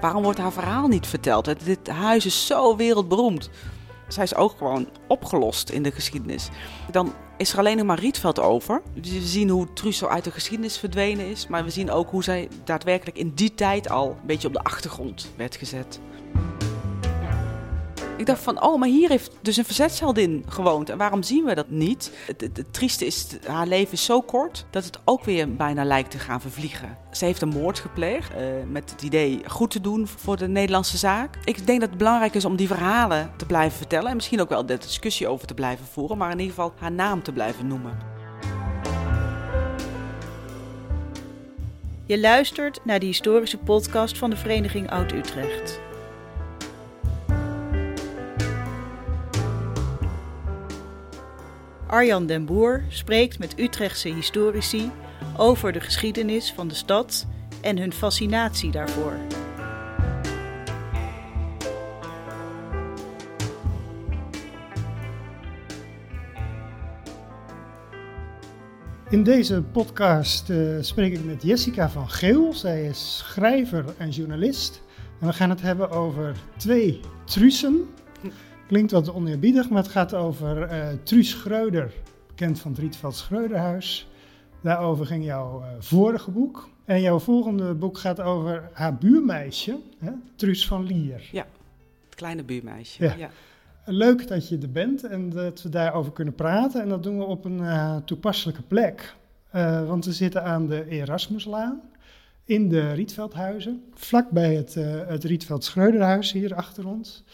Waarom wordt haar verhaal niet verteld? Dit huis is zo wereldberoemd. Zij is ook gewoon opgelost in de geschiedenis. Dan is er alleen nog maar Rietveld over. Dus we zien hoe Truus zo uit de geschiedenis verdwenen is. Maar we zien ook hoe zij daadwerkelijk in die tijd al een beetje op de achtergrond werd gezet. Ik dacht van, oh, maar hier heeft dus een verzetsheldin gewoond. En waarom zien we dat niet? Het, trieste is, haar leven is zo kort dat het ook weer bijna lijkt te gaan vervliegen. Ze heeft een moord gepleegd eh, met het idee goed te doen voor de Nederlandse zaak. Ik denk dat het belangrijk is om die verhalen te blijven vertellen. En misschien ook wel de discussie over te blijven voeren. Maar in ieder geval haar naam te blijven noemen. Je luistert naar de historische podcast van de Vereniging Oud-Utrecht. Arjan den Boer spreekt met Utrechtse historici over de geschiedenis van de stad en hun fascinatie daarvoor. In deze podcast eh, spreek ik met Jessica van Geel. Zij is schrijver en journalist. En we gaan het hebben over twee Truusen. Klinkt wat oneerbiedig, maar het gaat over eh Truus Schreuder, bekend van het Rietveld Schreuderhuis. Daarover ging jouw eh, vorige boek. En jouw volgende boek gaat over haar buurmeisje, hè, Truus van Lier. Het kleine buurmeisje. Ja. ja. Leuk dat je er bent en dat we daarover kunnen praten. En dat doen we op een eh, toepasselijke plek. Want we zitten aan de Erasmuslaan in de Rietveldhuizen. Vlakbij het, het Rietveld Schreuderhuis hier achter ons.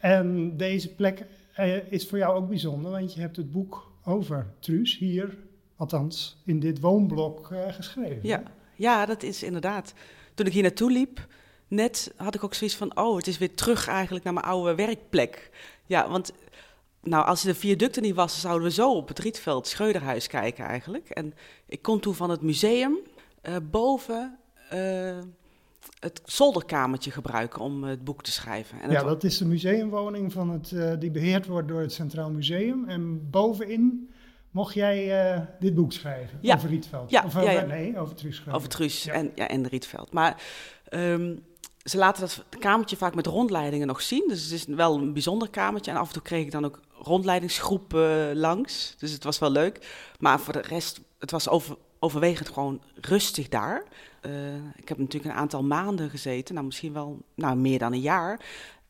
En deze plek eh, is voor jou ook bijzonder, want je hebt het boek over Truus hier, althans in dit woonblok, eh, geschreven. Ja, ja, dat is inderdaad. Toen ik hier naartoe liep, net had ik ook zoiets van: oh, het is weer terug eigenlijk naar mijn oude werkplek. Ja, want nou, als de viaducten niet was, zouden we zo op het Rietveld Schreuderhuis kijken eigenlijk. En ik kon toen van het museum eh, boven het zolderkamertje gebruiken om eh, het boek te schrijven. En Ja, dat is de museumwoning van het, eh, die beheerd wordt door het Centraal Museum. En bovenin mocht jij eh, dit boek schrijven Ja. over Rietveld. Ja, of over, ja. nee, over Truus. Over Truus en, ja, en Rietveld. Maar ehm, ze laten dat kamertje vaak met rondleidingen nog zien. Dus het is wel een bijzonder kamertje. En af en toe kreeg ik dan ook rondleidingsgroepen langs. Dus het was wel leuk. Maar voor de rest, het was over, overwegend gewoon rustig daar. Eh, ik heb natuurlijk een aantal maanden gezeten. Nou, misschien wel nou, meer dan een jaar.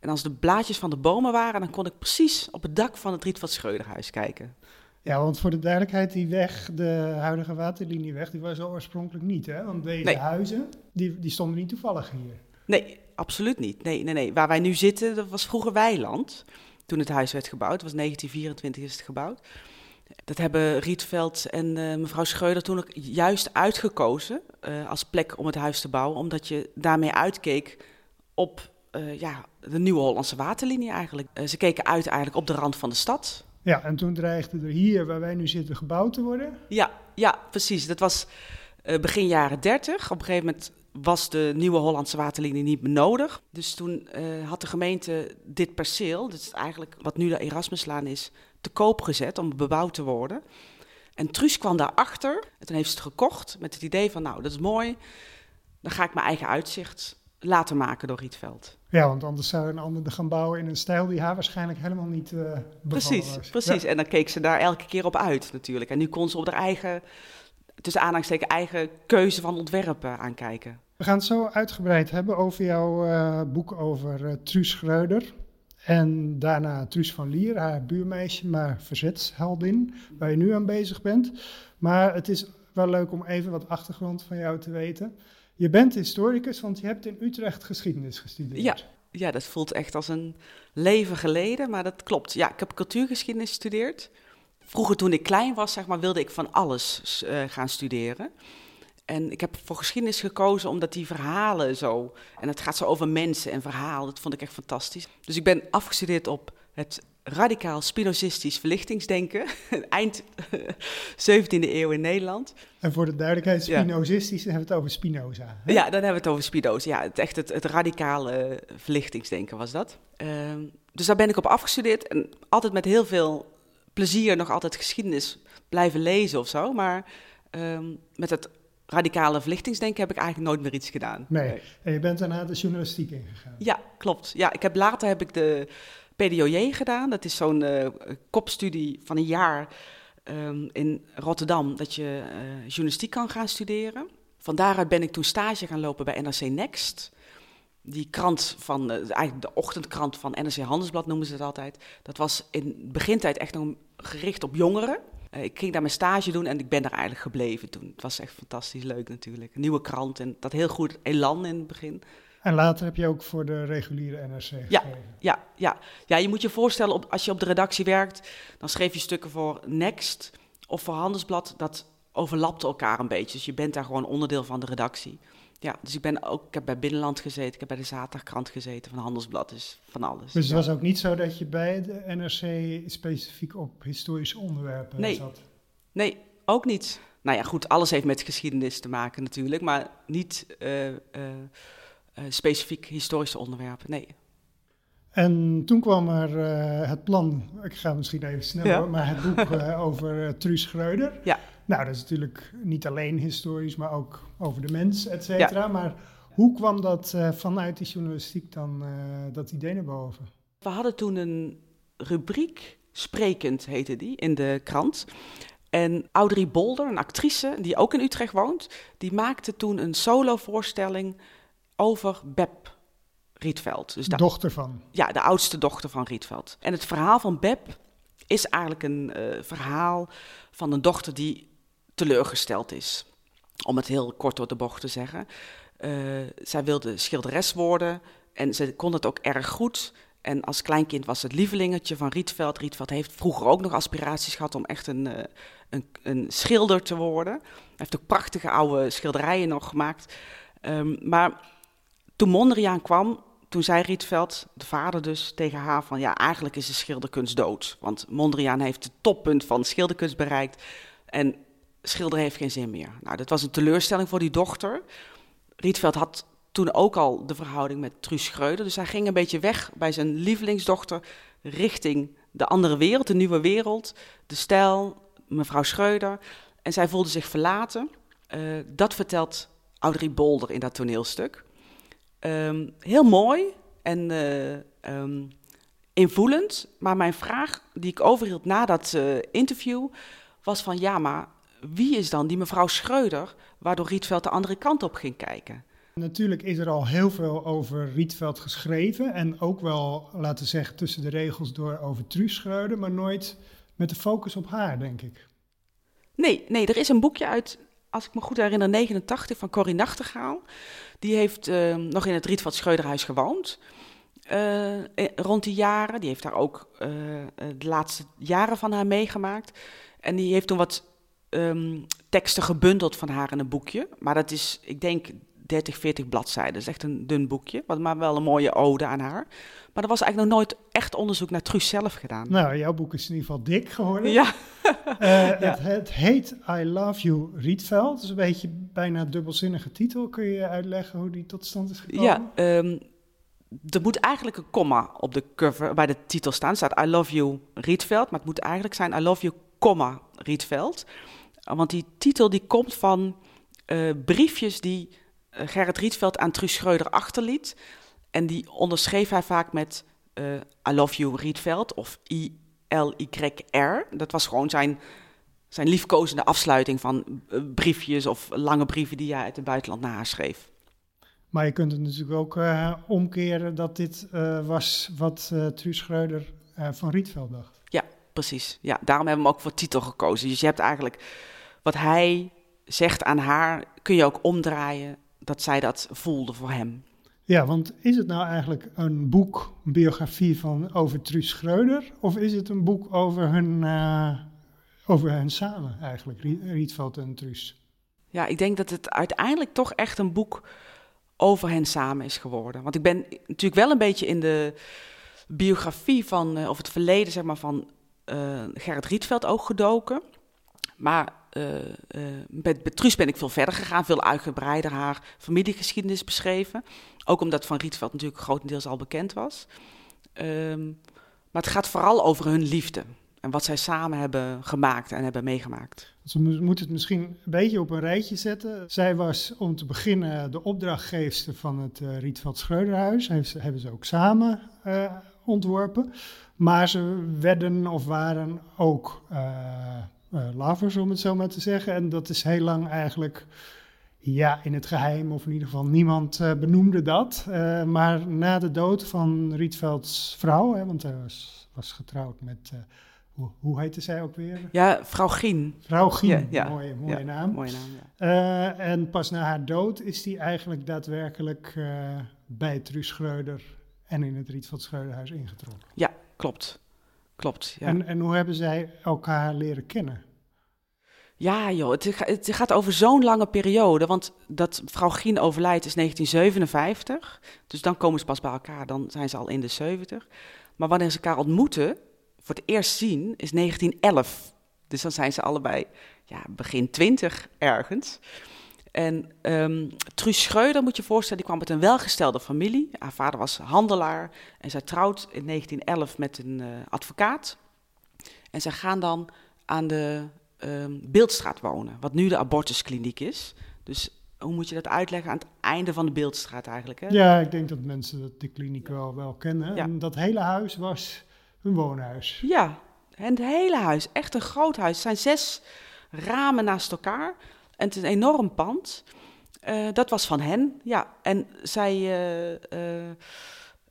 En als de blaadjes van de bomen waren, dan kon ik precies op het dak van het Rietveld Schreuderhuis kijken. Ja, want voor de duidelijkheid, die weg, de huidige waterlinieweg, die was oorspronkelijk niet. Hè? Want deze Nee. huizen, die, die stonden niet toevallig hier. Nee, absoluut niet. Nee, nee, nee. Waar wij nu zitten, dat was vroeger weiland. Toen het huis werd gebouwd. Het was 1924 is het gebouwd. Dat hebben Rietveld en eh, mevrouw Schreuder toen ook juist uitgekozen eh, als plek om het huis te bouwen. Omdat je daarmee uitkeek op eh, ja, de nieuwe Hollandse waterlinie eigenlijk. Ze keken uit eigenlijk op de rand van de stad. Ja, en toen dreigde er hier, waar wij nu zitten, gebouwd te worden. Ja, ja, precies. Dat was begin jaren 30. Op een gegeven moment was de nieuwe Hollandse waterlinie niet meer nodig. Dus toen had de gemeente dit perceel, dat is eigenlijk wat nu de Erasmuslaan is, te koop gezet om bebouwd te worden. En Truus kwam daarachter en toen heeft ze het gekocht met het idee van, nou, dat is mooi. Dan ga ik mijn eigen uitzicht laten maken door Rietveld. Ja, want anders zou een ander gaan bouwen in een stijl die haar waarschijnlijk helemaal niet eh Precies, was. precies. Ja. En dan keek ze daar elke keer op uit natuurlijk. En nu kon ze op haar eigen, tussen aanhalingstekens, eigen keuze van ontwerpen aankijken. We gaan het zo uitgebreid hebben over jouw eh, boek over eh, Truus Schreuder. En daarna Truus van Lier, haar buurmeisje, maar verzetsheldin, waar je nu aan bezig bent. Maar het is wel leuk om even wat achtergrond van jou te weten. Je bent historicus, want je hebt in Utrecht geschiedenis gestudeerd. Ja. Ja, dat voelt echt als een leven geleden, maar dat klopt. Ja, ik heb cultuurgeschiedenis gestudeerd. Vroeger toen ik klein was, zeg maar, wilde ik van alles eh, gaan studeren. En ik heb voor geschiedenis gekozen omdat die verhalen zo... En het gaat zo over mensen en verhaal, dat vond ik echt fantastisch. Dus ik ben afgestudeerd op het radicaal spinozistisch verlichtingsdenken. Eind 17e eeuw in Nederland. En voor de duidelijkheid, Ja. Spinozistisch, dan hebben we het over Spinoza. hè? Ja, dan hebben we het over Spinoza. Ja, het, echt het, het radicale eh, verlichtingsdenken was dat. Ehm, dus daar ben ik op afgestudeerd en altijd met heel veel plezier nog altijd geschiedenis blijven lezen of zo. Maar ehm, met het radicale verlichtingsdenken heb ik eigenlijk nooit meer iets gedaan. Nee. En je bent daarna de journalistiek ingegaan. Ja, klopt. Ja, ik heb, later heb ik de PDOJ gedaan. Dat is zo'n eh, kopstudie van een jaar ehm, in Rotterdam, dat je eh, journalistiek kan gaan studeren. Van daaruit ben ik toen stage gaan lopen bij NRC Next. Die krant van, eh, eigenlijk de ochtendkrant van NRC Handelsblad noemen ze het altijd. Dat was in begintijd echt nog gericht op jongeren. Eh, ik ging daar mijn stage doen en ik ben daar eigenlijk gebleven toen. Het was echt fantastisch leuk natuurlijk. Een nieuwe krant en dat heel goed elan in het begin. En later heb je ook voor de reguliere NRC geschreven. Ja, ja, ja. ja je moet je voorstellen, op, als je op de redactie werkt, dan schreef je stukken voor Next of voor Handelsblad. Dat overlapte elkaar een beetje. Dus je bent daar gewoon onderdeel van de redactie. Ja, dus ik ben ook, ik heb bij Binnenland gezeten, ik heb bij de Zaterdagkrant gezeten van Handelsblad, dus van alles. Dus het was ook niet zo dat je bij de NRC specifiek op historische onderwerpen nee. zat? Nee, ook niet. Nou ja, goed, alles heeft met geschiedenis te maken natuurlijk, maar niet uh, uh, uh, specifiek historische onderwerpen, nee. En toen kwam er het plan, ik ga misschien even snel ja. maar het boek over Truus Schreuder. Ja. Nou, dat is natuurlijk niet alleen historisch, maar ook over de mens, et cetera. Ja. Maar hoe kwam dat uh, vanuit die journalistiek dan, uh, dat idee naar boven? We hadden toen een rubriek, Sprekend heette die, in de krant. En Audrey Bolder, een actrice die ook in Utrecht woont, die maakte toen een solovoorstelling over Beb Rietveld. Dus de dochter van? Ja, de oudste dochter van Rietveld. En het verhaal van Beb is eigenlijk een uh, verhaal van een dochter die teleurgesteld is. Om het heel kort door de bocht te zeggen. Uh, zij wilde schilderes worden en ze kon het ook erg goed. En als kleinkind was het lievelingetje van Rietveld. Rietveld heeft vroeger ook nog aspiraties gehad om echt een, uh, een, een, schilder te worden. Hij heeft ook prachtige oude schilderijen nog gemaakt. Um, maar toen Mondriaan kwam, toen zei Rietveld, de vader dus, tegen haar van... ja, eigenlijk is de schilderkunst dood. Want Mondriaan heeft het toppunt van schilderkunst bereikt... en schilderen heeft geen zin meer. Nou, dat was een teleurstelling voor die dochter. Rietveld had toen ook al de verhouding met Truus Schreuder. Dus hij ging een beetje weg bij zijn lievelingsdochter richting de andere wereld, de nieuwe wereld. De stijl, mevrouw Schreuder. En zij voelde zich verlaten. Uh, dat vertelt Audrey Bolder in dat toneelstuk. Um, heel mooi en uh, um, invoelend. Maar mijn vraag die ik overhield na dat uh, interview was van... ja, maar wie is dan die mevrouw Schreuder... waardoor Rietveld de andere kant op ging kijken? Natuurlijk is er al heel veel over Rietveld geschreven. En ook wel, laten we zeggen, tussen de regels door over Truus Schreuder. Maar nooit met de focus op haar, denk ik. Nee, nee, er is een boekje uit, als ik me goed herinner, 89 van Corrie Nachtegaal. Die heeft uh, nog in het Rietveld Schreuderhuis gewoond. Uh, rond die jaren. Die heeft daar ook uh, de laatste jaren van haar meegemaakt. En die heeft toen wat um, teksten gebundeld van haar in een boekje. Maar dat is, ik denk, 30, 40 bladzijden. Dat is echt een dun boekje, maar wel een mooie ode aan haar. Maar er was eigenlijk nog nooit echt onderzoek naar Truus zelf gedaan. Nou, jouw boek is in ieder geval dik geworden. Ja. uh, ja. Het, het, heet I Love You Rietveld. Dat is een beetje bijna dubbelzinnige titel. Kun je uitleggen hoe die tot stand is gekomen? Ja, um, er moet eigenlijk een komma op de cover bij de titel staan. Er staat I Love You Rietveld, maar het moet eigenlijk zijn I Love You, komma Rietveld. Want die titel die komt van uh, briefjes die uh, Gerrit Rietveld aan Truus Schreuder achterliet. En die onderschreef hij vaak met uh, I love you Rietveld of I-L-Y-R. Dat was gewoon zijn, zijn liefkozende afsluiting van uh, briefjes of lange brieven die hij uit het buitenland naar haar schreef. Maar je kunt het natuurlijk ook uh, omkeren dat dit was wat Truus Schreuder van Rietveld dacht. Ja, precies. Ja, daarom hebben we hem ook voor titel gekozen. Dus je hebt eigenlijk wat hij zegt aan haar, kun je ook omdraaien dat zij dat voelde voor hem. Ja, want is het nou eigenlijk een boek, een biografie van over Truus Schreuder, of is het een boek over hun, uh, over hen samen eigenlijk, Rietveld en Truus? Ja, ik denk dat het uiteindelijk toch echt een boek over hen samen is geworden. Want ik ben natuurlijk wel een beetje in de biografie van, uh, of het verleden zeg maar, van uh, Gerrit Rietveld ook gedoken. Maar met, met Truus ben ik veel verder gegaan, veel uitgebreider haar familiegeschiedenis beschreven. Ook omdat Van Rietveld natuurlijk grotendeels al bekend was. Um, maar het gaat vooral over hun liefde. En wat zij samen hebben gemaakt en hebben meegemaakt. Ze mo- moeten het misschien een beetje op een rijtje zetten. Zij was om te beginnen de opdrachtgeefster van het eh, Rietveld Schreuderhuis. Heeft hebben ze ook samen eh, ontworpen. Maar ze werden of waren ook eh eh, lovers, om het zo maar te zeggen. En dat is heel lang eigenlijk ja, in het geheim, of in ieder geval niemand eh, benoemde dat. Eh, maar na de dood van Rietvelds vrouw, hè, want hij was, was getrouwd met, eh, hoe, hoe heette zij ook weer? Ja, vrouw Gien. Vrouw Gien, Ja, ja, mooie, mooie ja, naam. Mooie naam, ja. Eh, en pas na haar dood is die eigenlijk daadwerkelijk eh, bij Truus Schreuder en in het Rietveld Schreuderhuis ingetrokken. Klopt. Klopt, ja. En, en hoe hebben zij elkaar leren kennen? Ja, joh, het, het gaat over zo'n lange periode. Want dat vrouw Gien overlijdt is 1957. Dus dan komen ze pas bij elkaar. Dan zijn ze al in de 70. Maar wanneer ze elkaar ontmoeten, voor het eerst zien, is 1911. Dus dan zijn ze allebei ja, begin 20 ergens. En ehm Truus Schreuder, moet je je voorstellen, die kwam uit een welgestelde familie. Haar vader was handelaar en zij trouwt in 1911 met een eh, advocaat. En zij gaan dan aan de ehm, Beeldstraat wonen, wat nu de abortuskliniek is. Dus hoe moet je dat uitleggen? Aan het einde van de Beeldstraat eigenlijk. Hè? Ja, ik denk dat mensen dat de kliniek wel, wel kennen. Ja. En dat hele huis was een woonhuis. Ja, en het hele huis, echt een groot huis. Het zijn zes ramen naast elkaar en het is een enorm pand. Eh, dat was van hen, ja. En zij eh, eh,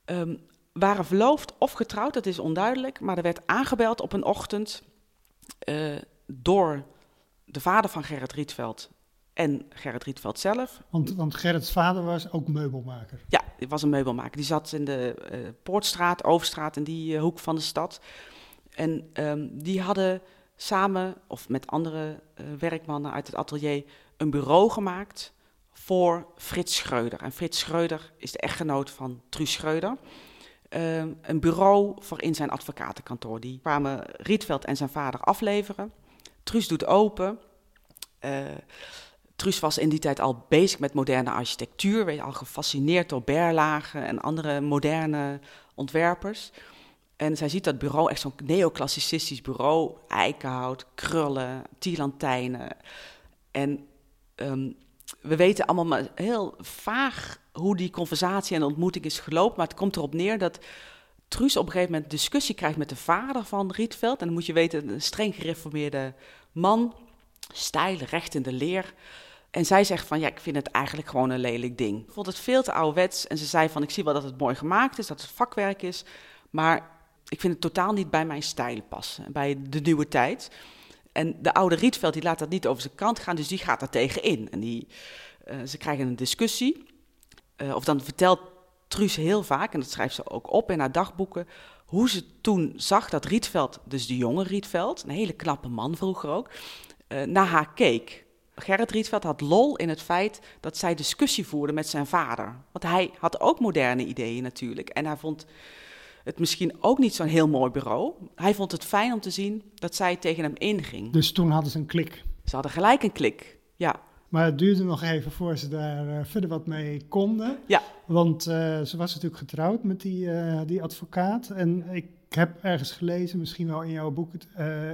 ehm, waren verloofd of getrouwd, dat is onduidelijk. Maar er werd aangebeld op een ochtend door de vader van Gerrit Rietveld en Gerrit Rietveld zelf. Want, want Gerrits vader was ook meubelmaker. Ja, die was een meubelmaker. Die zat in de Poortstraat, Overstraat, in die hoek van de stad. En ehm, die hadden samen, of met andere eh, werkmannen uit het atelier, een bureau gemaakt voor Frits Schreuder. En Frits Schreuder is de echtgenoot van Truus Schreuder. Ehm, een bureau voor in zijn advocatenkantoor. Die kwamen Rietveld en zijn vader afleveren. Truus doet open. Eh, Truus was in die tijd al bezig met moderne architectuur, weet al gefascineerd door Berlage en andere moderne ontwerpers. En zij ziet dat bureau, echt zo'n neoclassicistisch bureau, eikenhout, krullen, tielantijnen. En ehm, we weten allemaal maar heel vaag hoe die conversatie en ontmoeting is gelopen, maar het komt erop neer dat Truus op een gegeven moment discussie krijgt met de vader van Rietveld. En dan moet je weten, een streng gereformeerde man, stijl, recht in de leer. En zij zegt van, ja, ik vind het eigenlijk gewoon een lelijk ding. Ik vond het veel te ouderwets. En ze zei van, ik zie wel dat het mooi gemaakt is, dat het vakwerk is. Maar ik vind het totaal niet bij mijn stijl passen, bij de nieuwe tijd. En de oude Rietveld, die laat dat niet over zijn kant gaan, dus die gaat er tegenin. En die, eh, ze krijgen een discussie. Eh, of dan vertelt Truus heel vaak, en dat schrijft ze ook op in haar dagboeken, hoe ze toen zag dat Rietveld, dus de jonge Rietveld, een hele knappe man vroeger ook, eh, naar haar keek. Gerrit Rietveld had lol in het feit dat zij discussie voerde met zijn vader. Want hij had ook moderne ideeën natuurlijk. En hij vond het misschien ook niet zo'n heel mooi bureau. Hij vond het fijn om te zien dat zij tegen hem inging. Dus toen hadden ze een klik. Ze hadden gelijk een klik. Ja, Maar het duurde nog even voor ze daar eh, verder wat mee konden. Ja. Want eh, ze was natuurlijk getrouwd met die, eh, die advocaat. En ik heb ergens gelezen, misschien wel in jouw boek,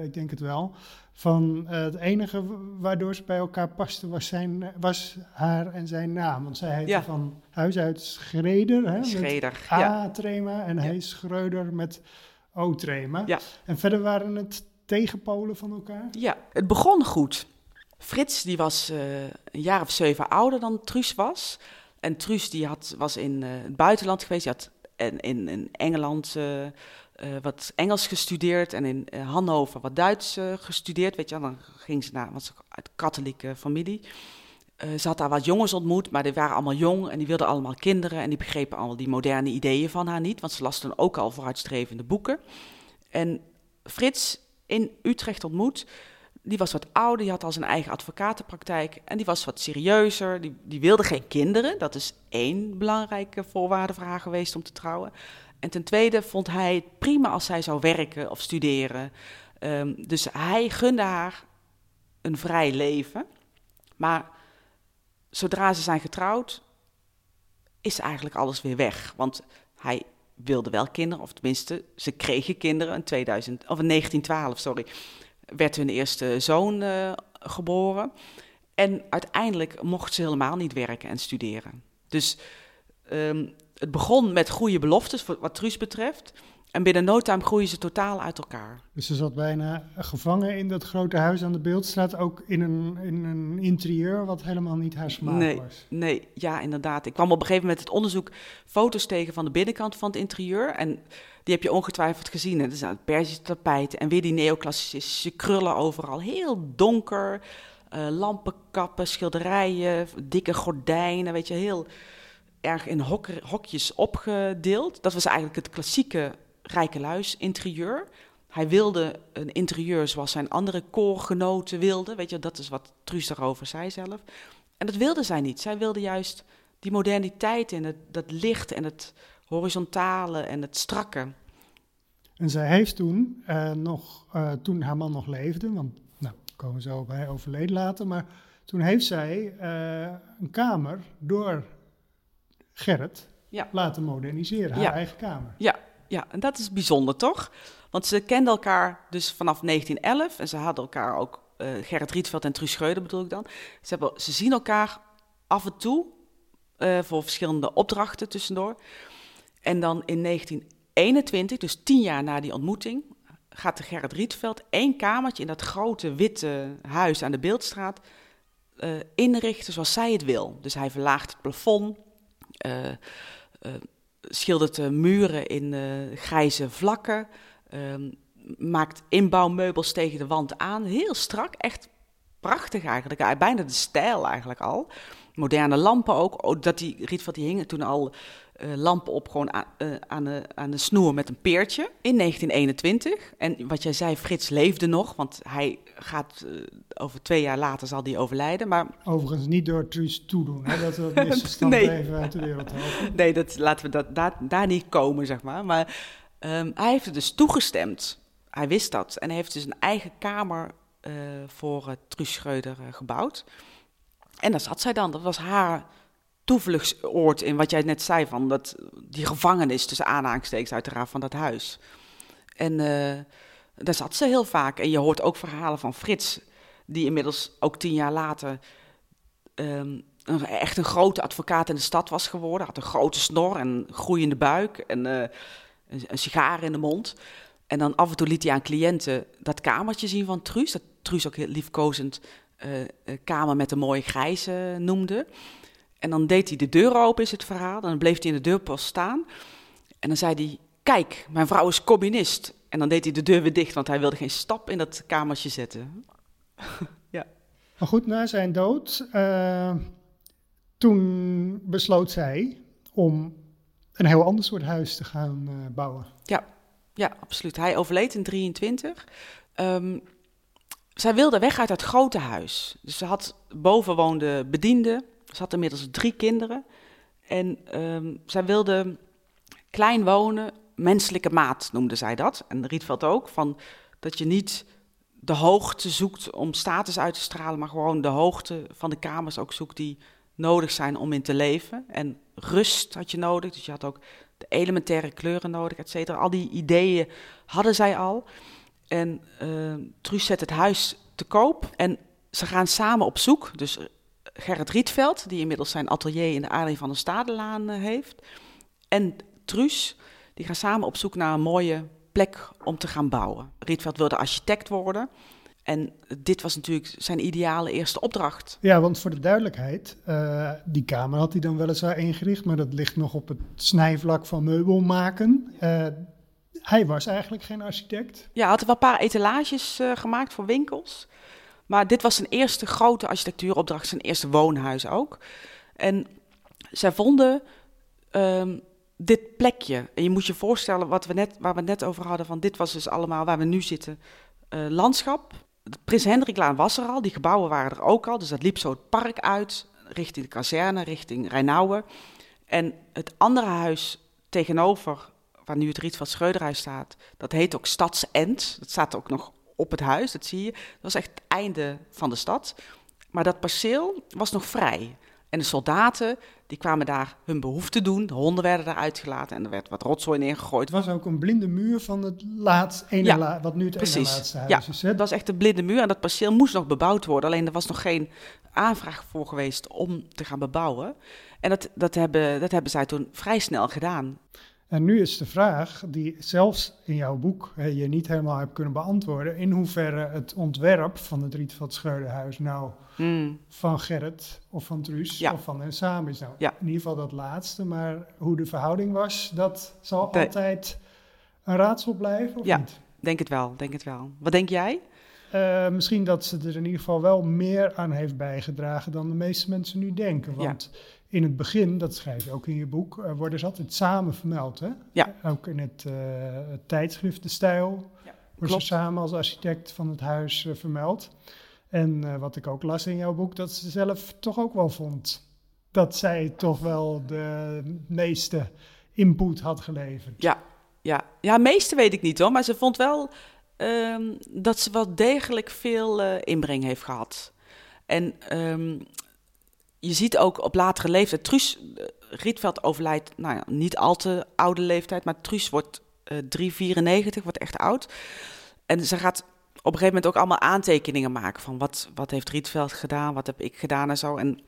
ik denk het wel. Van eh, het enige waardoor ze bij elkaar pasten was, zijn, was haar en zijn naam. Want zij heette Ja. van huis uit Schreder. Hè, Schreder. Ja. A-trema en hij Schreuder met O-trema. Ja. En verder waren het tegenpolen van elkaar. ja, het begon goed. Frits die was eh, een jaar of zeven ouder dan Truus was. En Truus die had, was in eh, het buitenland geweest. Die had in, in, in Engeland eh, wat Engels gestudeerd en in eh, Hannover wat Duits eh, gestudeerd. Weet je, dan ging ze naar, was ze uit katholieke familie. Ze had daar wat jongens ontmoet, maar die waren allemaal jong en die wilden allemaal kinderen. En die begrepen allemaal die moderne ideeën van haar niet, want ze las toen ook al vooruitstrevende boeken. En Frits in Utrecht ontmoet, die was wat ouder, die had al zijn eigen advocatenpraktijk en die was wat serieuzer. Die, die wilde geen kinderen, dat is één belangrijke voorwaarde voor haar geweest om te trouwen. En ten tweede vond hij het prima als zij zou werken of studeren. Ehm, dus hij gunde haar een vrij leven. Maar zodra ze zijn getrouwd, is eigenlijk alles weer weg. Want hij wilden wel kinderen, of tenminste, ze kregen kinderen in, 2000, of in 1912, sorry, werd hun eerste zoon uh, geboren. En uiteindelijk mocht ze helemaal niet werken en studeren. Dus um, het begon met goede beloftes, wat Truus betreft. En binnen no time groeien ze totaal uit elkaar. Dus ze zat bijna gevangen in dat grote huis aan de Beeldstraat, ook in een, in een interieur wat helemaal niet haar smaak nee, was. Nee, ja, inderdaad. Ik kwam op een gegeven moment het onderzoek foto's tegen van de binnenkant van het interieur. En die heb je ongetwijfeld gezien. Er zijn Persische tapijten en weer die neoclassicistische krullen overal. Heel donker, uh, lampenkappen, schilderijen, dikke gordijnen, weet je, heel erg in hokjes opgedeeld. Dat was eigenlijk het klassieke Rijkeluis interieur. Hij wilde een interieur zoals zijn andere koorgenoten wilden. Weet je, dat is wat Truus daarover zei zelf. En dat wilde zij niet. Zij wilde juist die moderniteit en het, dat licht en het horizontale en het strakke. En zij heeft toen, uh, nog, uh, toen haar man nog leefde, want nou, komen zo hij overleden later, maar toen heeft zij uh, een kamer door Gerrit ja. laten moderniseren, haar ja. eigen kamer. Ja, ja, en dat is bijzonder toch? Want ze kenden elkaar dus vanaf 1911 en ze hadden elkaar ook, uh, Gerrit Rietveld en Truus Schreuder bedoel ik dan. Ze, hebben, ze zien elkaar af en toe uh, voor verschillende opdrachten tussendoor. En dan in 1921, dus tien jaar na die ontmoeting, gaat de Gerrit Rietveld één kamertje in dat grote witte huis aan de Beeldstraat uh, inrichten zoals zij het wil. Dus hij verlaagt het plafond, schildert de muren in uh, grijze vlakken. Um, maakt inbouwmeubels tegen de wand aan. Heel strak, echt prachtig eigenlijk. Bijna de stijl eigenlijk al. Moderne lampen ook. Oh, dat die Rietveld die hingen toen al uh, lampen op gewoon aan, uh, aan, de, aan de snoer met een peertje in 1921. En wat jij zei, Frits leefde nog, want hij gaat uh, over twee jaar later zal hij overlijden. Maar... Overigens niet door Truus toedoen, hè, dat we dat misverstand nee. even uit de wereld helpen. Nee, dat, laten we dat, daar, daar niet komen, zeg maar. Maar um, hij heeft er dus toegestemd. Hij wist dat. En hij heeft dus een eigen kamer voor Truus Schreuder gebouwd. En daar zat zij dan. Dat was haar toevluchtsoord in wat jij net zei, van dat, die gevangenis tussen aanhalingstekens uiteraard van dat huis. En uh, daar zat ze heel vaak. En je hoort ook verhalen van Frits, die inmiddels ook tien jaar later een, echt een grote advocaat in de stad was geworden. Had een grote snor en groeiende buik en uh, een, een sigaar in de mond. En dan af en toe liet hij aan cliënten dat kamertje zien van Truus. Dat Truus ook heel liefkozend uh, kamer met een mooie grijze noemde. En dan deed hij de deur open, is het verhaal. Dan bleef hij in de deurpost staan. En dan zei hij: Kijk, mijn vrouw is communist. En dan deed hij de deur weer dicht, want hij wilde geen stap in dat kamertje zetten. ja. Maar goed, na zijn dood, uh, toen besloot zij om een heel ander soort huis te gaan uh, bouwen. Ja, ja, absoluut. Hij overleed in 23. Um, zij wilde weg uit dat grote huis. Dus ze had boven woonde bedienden. Ze had inmiddels drie kinderen. En um, zij wilde klein wonen, menselijke maat noemde zij dat. En Rietveld ook, van dat je niet de hoogte zoekt om status uit te stralen, maar gewoon de hoogte van de kamers ook zoekt die nodig zijn om in te leven. En rust had je nodig, dus je had ook de elementaire kleuren nodig, et cetera. Al die ideeën hadden zij al. En uh, Truus zet het huis te koop en ze gaan samen op zoek. Dus Gerrit Rietveld, die inmiddels zijn atelier in de Aarde van de Stadelaan uh, heeft. En Truus, die gaan samen op zoek naar een mooie plek om te gaan bouwen. Rietveld wilde architect worden. En dit was natuurlijk zijn ideale eerste opdracht. Ja, want voor de duidelijkheid, uh, die kamer had hij dan weliswaar ingericht, maar dat ligt nog op het snijvlak van meubel maken. Uh, hij was eigenlijk geen architect. Ja, hij had wel een paar etalages uh, gemaakt voor winkels. Maar dit was zijn eerste grote architectuuropdracht, zijn eerste woonhuis ook. En zij vonden um, dit plekje. En je moet je voorstellen, wat we net, waar we net over hadden, van dit was dus allemaal waar we nu zitten, uh, landschap. Prins Hendriklaan was er al, die gebouwen waren er ook al. Dus dat liep zo het park uit, richting de kazerne, richting Rijnauwen. En het andere huis tegenover, waar nu het Rietveld Schreuderhuis staat, dat heet ook Stadsend. Dat staat ook nog op het huis, dat zie je. Dat was echt het einde van de stad. Maar dat perceel was nog vrij. En de soldaten Die kwamen daar hun behoefte doen. De honden werden daar uitgelaten en er werd wat rotzooi neergegooid. Het was ook een blinde muur van het laatste, ene Ja, la- wat nu het ene laatste huis Ja. is. Hè? Het was echt een blinde muur en dat perceel moest nog bebouwd worden. Alleen er was nog geen aanvraag voor geweest om te gaan bebouwen. En dat, dat, hebben, dat hebben zij toen vrij snel gedaan. En nu is de vraag, die zelfs in jouw boek hè, je niet helemaal hebt kunnen beantwoorden, in hoeverre het ontwerp van het Rietveld Schreuderhuis nou Hmm. van Gerrit of van Truus Ja. of van hen samen is. Nou, Ja. in ieder geval dat laatste, maar hoe de verhouding was, dat zal altijd een raadsel blijven, of Ja. niet? Denk het wel, denk het wel. Wat denk jij? Eh, misschien dat ze er in ieder geval wel meer aan heeft bijgedragen dan de meeste mensen nu denken. Ja. In het begin, dat schrijf je ook in je boek, eh, worden ze altijd samen vermeld. Hè? Ja. Ook in het, eh, het tijdschrift De Stijl Ja, worden ze samen als architect van het huis eh, vermeld. En eh, wat ik ook las in jouw boek, dat ze zelf toch ook wel vond dat zij toch wel de meeste input had geleverd. Ja, ja. ja, meeste weet ik niet hoor. Maar ze vond wel ehm, dat ze wel degelijk veel eh, inbreng heeft gehad. En ehm, je ziet ook op latere leeftijd. Truus eh, Rietveld overlijdt, nou ja, niet al te oude leeftijd. Maar Truus wordt eh 394, wordt echt oud. En ze gaat op een gegeven moment ook allemaal aantekeningen maken. Van wat, wat heeft Rietveld gedaan, wat heb ik gedaan en zo. En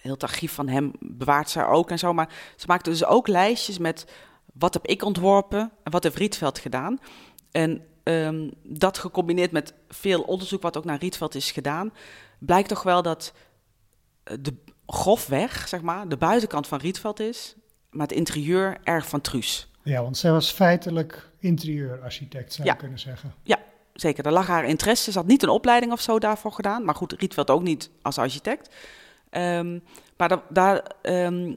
heel het archief van hem bewaart zij ook en zo. Maar ze maakte dus ook lijstjes met wat heb ik ontworpen en wat heeft Rietveld gedaan. En ehm, dat gecombineerd met veel onderzoek wat ook naar Rietveld is gedaan, blijkt toch wel dat eh, de grofweg, zeg maar, de buitenkant van Rietveld is, maar het interieur erg van Truus. Ja, want zij was feitelijk interieurarchitect, zou Ja. je kunnen zeggen. Zeker, daar lag haar interesse. Ze had niet een opleiding of zo daarvoor gedaan. Maar goed, Rietveld ook niet als architect. Ehm, maar da- daar, ehm,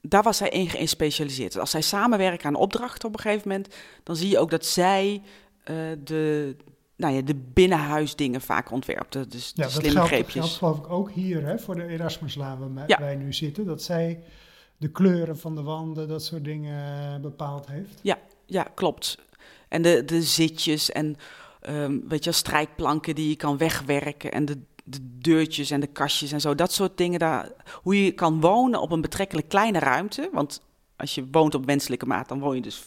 daar was zij in gespecialiseerd. Dus Als zij samenwerken aan opdrachten op een gegeven moment, dan zie je ook dat zij eh, de, nou ja, de binnenhuisdingen vaak ontwerpte. Dus Ja, dat slimme geldt, greepjes. geldt geloof ik ook hier hè, voor de Erasmuslaan waar wij- Ja. wij nu zitten. Dat zij de kleuren van de wanden, dat soort dingen eh, bepaald heeft. Ja, klopt. En de, de zitjes en ehm, weet je, strijkplanken die je kan wegwerken en de, de deurtjes en de kastjes en zo. Dat soort dingen. Daar, hoe je kan wonen op een betrekkelijk kleine ruimte. Want als je woont op wenselijke maat, dan woon je dus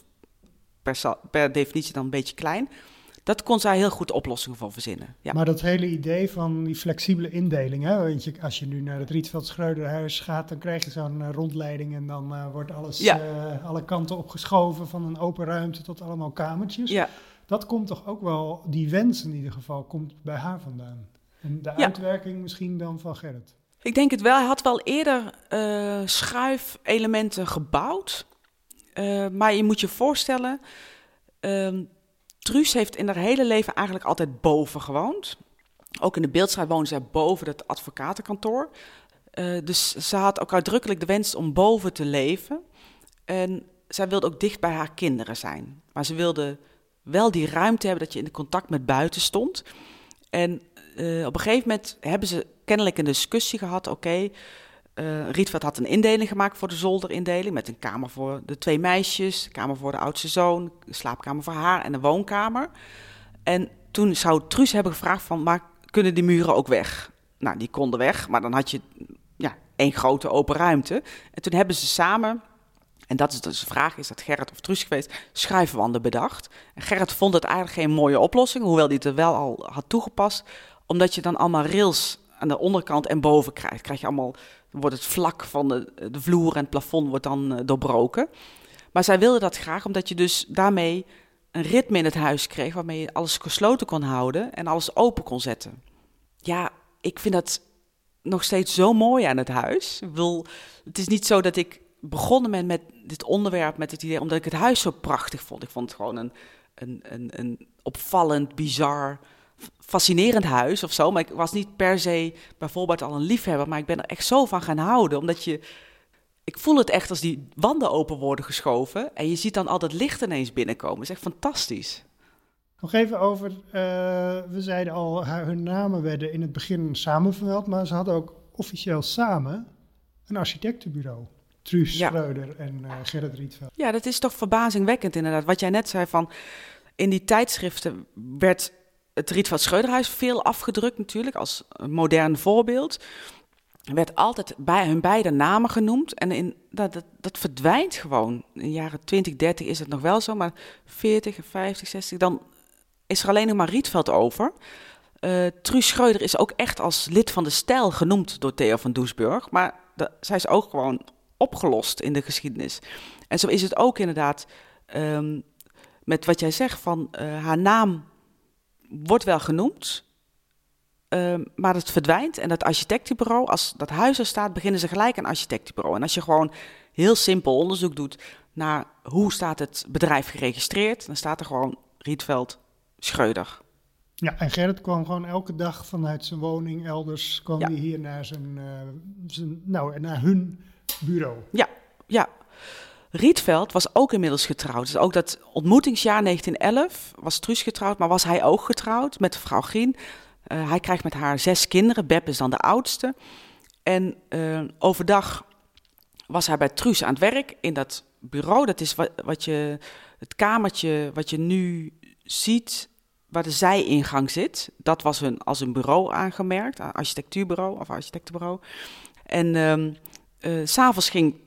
per, per definitie dan een beetje klein. Dat kon zij heel goed oplossingen voor verzinnen. Ja, Maar dat hele idee van die flexibele indeling, hè, want je, als je nu naar het Rietveld Schreuderhuis gaat, dan krijg je zo'n eh, rondleiding en dan eh, wordt alles Ja. eh, alle kanten opgeschoven van een open ruimte tot allemaal kamertjes. ja, Dat komt toch ook wel, die wens in ieder geval, komt bij haar vandaan. En de uitwerking misschien dan van Gerrit. Ik denk het wel. Hij had wel eerder schuifelementen gebouwd. Maar je moet je voorstellen, ehm Truus heeft in haar hele leven eigenlijk altijd boven gewoond. Ook in de beeldstraat woonde zij boven het advocatenkantoor. Eh, dus ze had ook uitdrukkelijk de wens om boven te leven. En zij wilde ook dicht bij haar kinderen zijn. Maar ze wilde wel die ruimte hebben dat je in contact met buiten stond. En eh, op een gegeven moment hebben ze kennelijk een discussie gehad. Oké, eh, Rietveld had een indeling gemaakt voor de zolderindeling. Met een kamer voor de twee meisjes, een kamer voor de oudste zoon, een slaapkamer voor haar en een woonkamer. En toen zou Truus hebben gevraagd van, maar kunnen die muren ook weg? Nou, die konden weg, maar dan had je ja, één grote open ruimte. En toen hebben ze samen, en dat is dus de vraag, is dat Gerrit of Truus geweest, schuifwanden bedacht. En Gerrit vond het eigenlijk geen mooie oplossing, hoewel hij het er wel al had toegepast. Omdat je dan allemaal rails aan de onderkant en boven krijgt. Krijg je allemaal, wordt het vlak van de, de vloer en het plafond wordt dan eh, doorbroken. Maar zij wilde dat graag, omdat je dus daarmee een ritme in het huis kreeg, waarmee je alles gesloten kon houden en alles open kon zetten. Ja, ik vind dat nog steeds zo mooi aan het huis. Wil, het is niet zo dat ik begonnen ben met dit onderwerp, met het idee, omdat ik het huis zo prachtig vond. Ik vond het gewoon een, een, een, een opvallend, bizar, fascinerend huis of zo. Maar ik was niet per se bijvoorbeeld al een liefhebber, maar ik ben er echt zo van gaan houden, omdat je ik voel het echt als die wanden open worden geschoven. En je ziet dan al dat licht ineens binnenkomen. Het is echt fantastisch. Nog even over, eh, we zeiden al, hun namen werden in het begin samen vermeld, maar ze hadden ook officieel samen een architectenbureau. Truus Ja. Schreuder en eh, Gerrit Rietveld. Ja, dat is toch verbazingwekkend inderdaad. Wat jij net zei van, in die tijdschriften werd het Rietveld Schreuderhuis veel afgedrukt natuurlijk, als modern voorbeeld. werd altijd bij hun beide namen genoemd. En in, dat, dat, verdwijnt gewoon. In de jaren 20, 30 is het nog wel zo, maar 40, 50, 60, dan is er alleen nog maar Rietveld over. Uh, Truus Schreuder is ook echt als lid van de stijl genoemd door Theo van Doesburg. Maar zij is ook gewoon opgelost in de geschiedenis. En zo is het ook inderdaad um, met wat jij zegt van uh, haar naam wordt wel genoemd, uh, maar het verdwijnt. En dat architectenbureau, als dat huis er staat, beginnen ze gelijk een architectenbureau. En als je gewoon heel simpel onderzoek doet naar hoe staat het bedrijf geregistreerd, dan staat er gewoon Rietveld Schreuder. Ja, en Gerrit kwam gewoon elke dag vanuit zijn woning elders, kwam hij hier naar, zijn, uh, zijn, nou, naar hun bureau. Ja, ja. Rietveld was ook inmiddels getrouwd. Dus ook dat ontmoetingsjaar 1911 was Truus getrouwd, maar was hij ook getrouwd met vrouw Grien. Uh, hij krijgt met haar zes kinderen. Beb is dan de oudste. En uh, overdag was hij bij Truus aan het werk in dat bureau. Dat is wat, wat je, het kamertje wat je nu ziet, waar de zijingang zit. Dat was hun als een bureau aangemerkt, architectuurbureau of architectenbureau. En um, uh, s'avonds ging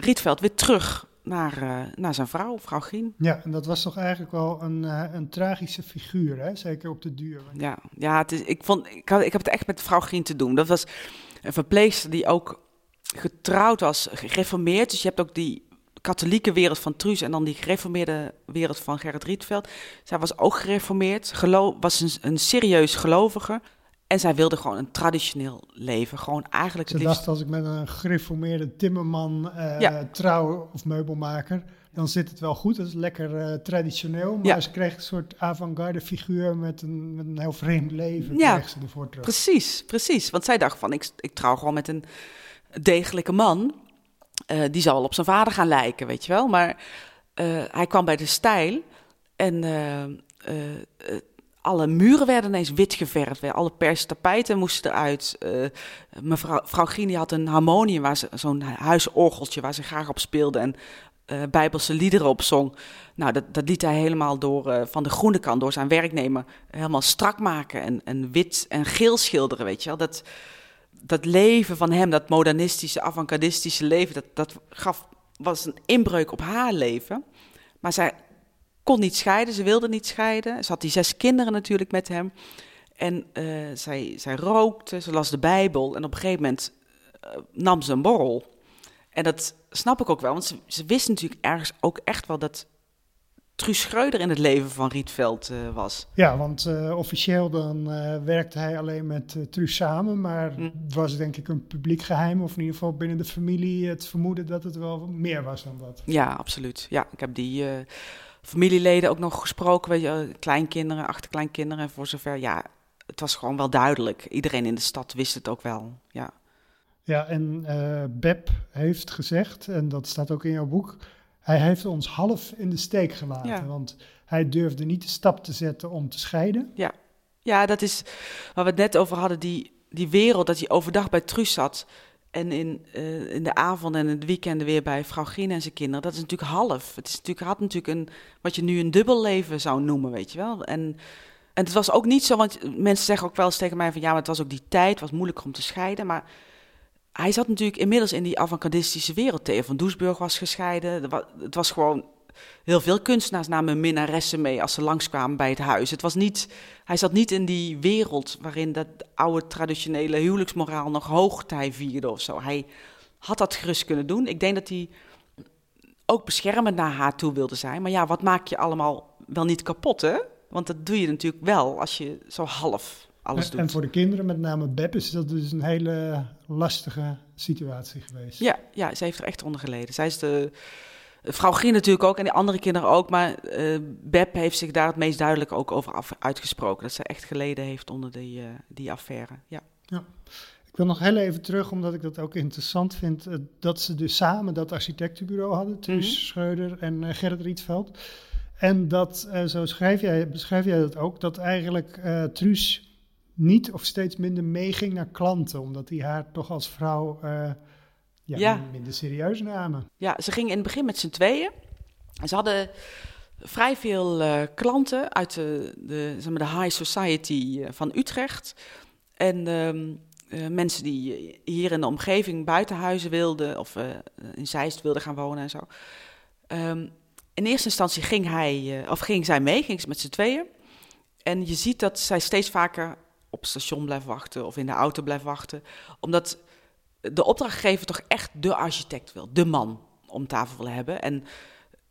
Rietveld weer terug naar, uh, naar zijn vrouw, vrouw Grien. Ja, en dat was toch eigenlijk wel een, uh, een tragische figuur, hè? zeker op de duur. Ja, ja het is, ik, vond, ik, had, ik heb het echt met vrouw Grien te doen. Dat was een verpleegster die ook getrouwd was, gereformeerd. Dus je hebt ook die katholieke wereld van Truus en dan die gereformeerde wereld van Gerrit Rietveld. Zij was ook gereformeerd, geloof, was een, een serieus gelovige. En zij wilde gewoon een traditioneel leven. Gewoon eigenlijk. Ze dacht, als ik met een gereformeerde timmerman uh, ja. trouw of meubelmaker, dan zit het wel goed. Dat is lekker uh, traditioneel. Maar ja. ze kreeg een soort avant-garde figuur met een, met een heel vreemd leven. Ja, kreeg ze ervoor terug. precies, precies. Want zij dacht van, ik, ik trouw gewoon met een degelijke man. Uh, die zal op zijn vader gaan lijken, weet je wel. Maar hij kwam bij de stijl en alle muren werden ineens wit geverfd. Alle persen tapijten moesten eruit. Uh, mevrouw vrouw had een harmonium, zo'n huisorgeltje waar ze graag op speelde en uh, bijbelse liederen op zong. Nou, dat, dat liet hij helemaal door, uh, van de groene kant, door zijn werknemer, helemaal strak maken en, en wit en geel schilderen, weet je wel. Dat, dat leven van hem, dat modernistische, avant-gardistische leven, dat, dat gaf, was een inbreuk op haar leven. Maar zij kon niet scheiden, ze wilde niet scheiden. Ze had die zes kinderen natuurlijk met hem. En uh, zij, zij rookte, ze las de Bijbel en op een gegeven moment uh, nam ze een borrel. En dat snap ik ook wel, want ze, ze wist natuurlijk ergens ook echt wel dat Truus Schreuder in het leven van Rietveld uh, was. Ja, want uh, officieel dan uh, werkte hij alleen met Truus samen, maar het was denk ik een publiek geheim, of in ieder geval binnen de familie het vermoeden dat het wel meer was dan dat. Ja, absoluut. Ja, ik heb die familieleden ook nog gesproken, weet je, kleinkinderen, achterkleinkinderen. En voor zover, ja, het was gewoon wel duidelijk. Iedereen in de stad wist het ook wel, ja. Ja, en uh, Beb heeft gezegd, en dat staat ook in jouw boek, hij heeft ons half in de steek gelaten. Ja. Want hij durfde niet de stap te zetten om te scheiden. Ja, ja dat is waar we het net over hadden, die, die wereld, dat hij overdag bij Truus zat... En in, uh, in de avond en het weekend weer bij vrouw Gien en zijn kinderen. Dat is natuurlijk half. Het is natuurlijk, had natuurlijk een, wat je nu een dubbelleven zou noemen, weet je wel. En, en het was ook niet zo, want mensen zeggen ook wel eens tegen mij van... ja, maar het was ook die tijd, het was moeilijk om te scheiden. Maar hij zat natuurlijk inmiddels in die avant-gardistische wereld. Theo van Doesburg was gescheiden. Het was gewoon heel veel kunstenaars namen minnaressen mee als ze langskwamen bij het huis. Het was niet, hij zat niet in die wereld waarin dat oude traditionele huwelijksmoraal nog hoogtij vierde of zo. Hij had dat gerust kunnen doen. Ik denk dat hij ook beschermend naar haar toe wilde zijn. Maar ja, wat maak je allemaal wel niet kapot, hè? Want dat doe je natuurlijk wel als je zo half alles en, doet. En voor de kinderen, met name Beb, is dat dus een hele lastige situatie geweest. Ja, ja ze heeft er echt onder geleden. Zij is de Vrouw Gien natuurlijk ook en de andere kinderen ook. Maar uh, Beb heeft zich daar het meest duidelijk ook over af, uitgesproken. Dat ze echt geleden heeft onder die, uh, die affaire. Ja. ja. Ik wil nog heel even terug, omdat ik dat ook interessant vind. Uh, dat ze dus samen dat architectenbureau hadden. Truus mm -hmm. Schreuder en Gerrit Rietveld. En dat, zo schrijf jij, beschrijf jij dat ook, dat eigenlijk Truus niet of steeds minder meeging naar klanten. Omdat hij haar toch als vrouw ja, ja. minder serieus namen. Ja, ze gingen in het begin met z'n tweeën. Ze hadden vrij veel uh, klanten uit de, de, zeg maar, de high society uh, van Utrecht. En um, eh, mensen die hier in de omgeving buitenhuizen wilden of uh, in Zeist wilden gaan wonen en zo. Ehm, in eerste instantie ging hij, of ging zij mee, ging ze met z'n tweeën. En je ziet dat zij steeds vaker op het station blijft wachten of in de auto blijft wachten, omdat de opdrachtgever toch echt de architect wil, de man om tafel wil hebben. En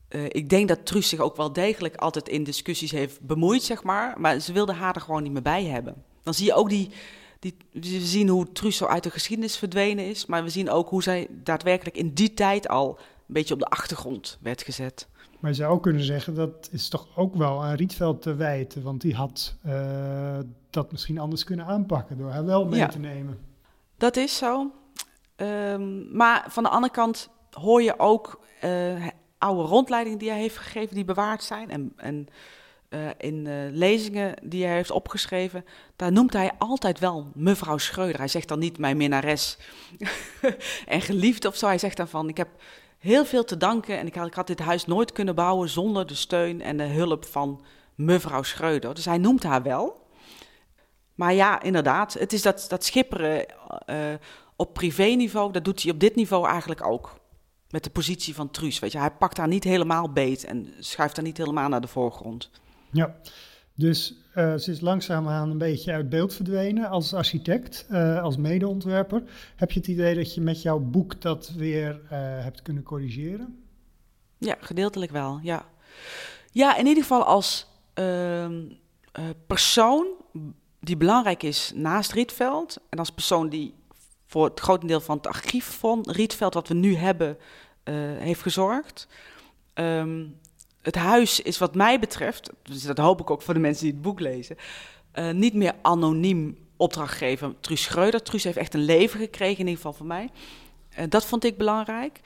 uh, ik denk dat Truus zich ook wel degelijk altijd in discussies heeft bemoeid, zeg maar. Maar ze wilde haar er gewoon niet meer bij hebben. Dan zie je ook die, die, we zien hoe Truus zo uit de geschiedenis verdwenen is. Maar we zien ook hoe zij daadwerkelijk in die tijd al een beetje op de achtergrond werd gezet. Maar je zou ook kunnen zeggen, dat is toch ook wel aan Rietveld te wijten. Want die had uh, dat misschien anders kunnen aanpakken door haar wel mee te nemen. Dat is zo. Um, maar van de andere kant hoor je ook uh, oude rondleidingen die hij heeft gegeven, die bewaard zijn. En, en uh, in uh, lezingen die hij heeft opgeschreven, daar noemt hij altijd wel mevrouw Schreuder. Hij zegt dan niet mijn minnares en geliefde of zo. Hij zegt dan van, ik heb heel veel te danken en ik had, ik had dit huis nooit kunnen bouwen zonder de steun en de hulp van mevrouw Schreuder. Dus hij noemt haar wel. Maar ja, inderdaad, het is dat, dat schipperen op privéniveau, dat doet hij op dit niveau eigenlijk ook. Met de positie van Truus, weet je. Hij pakt haar niet helemaal beet en schuift haar niet helemaal naar de voorgrond. Ja, dus uh, ze is langzaamaan een beetje uit beeld verdwenen als architect, uh, als medeontwerper. Heb je het idee dat je met jouw boek dat weer uh, hebt kunnen corrigeren? Ja, gedeeltelijk wel, ja. Ja, in ieder geval als ehm, persoon die belangrijk is naast Rietveld. En als persoon die voor het grotendeel van het archief van Rietveld, wat we nu hebben, heeft gezorgd. Um, het huis is wat mij betreft, dus dat hoop ik ook voor de mensen die het boek lezen, uh, niet meer anoniem opdrachtgever Truus Schreuder. Truus heeft echt een leven gekregen, in ieder geval voor mij. Uh, dat vond ik belangrijk.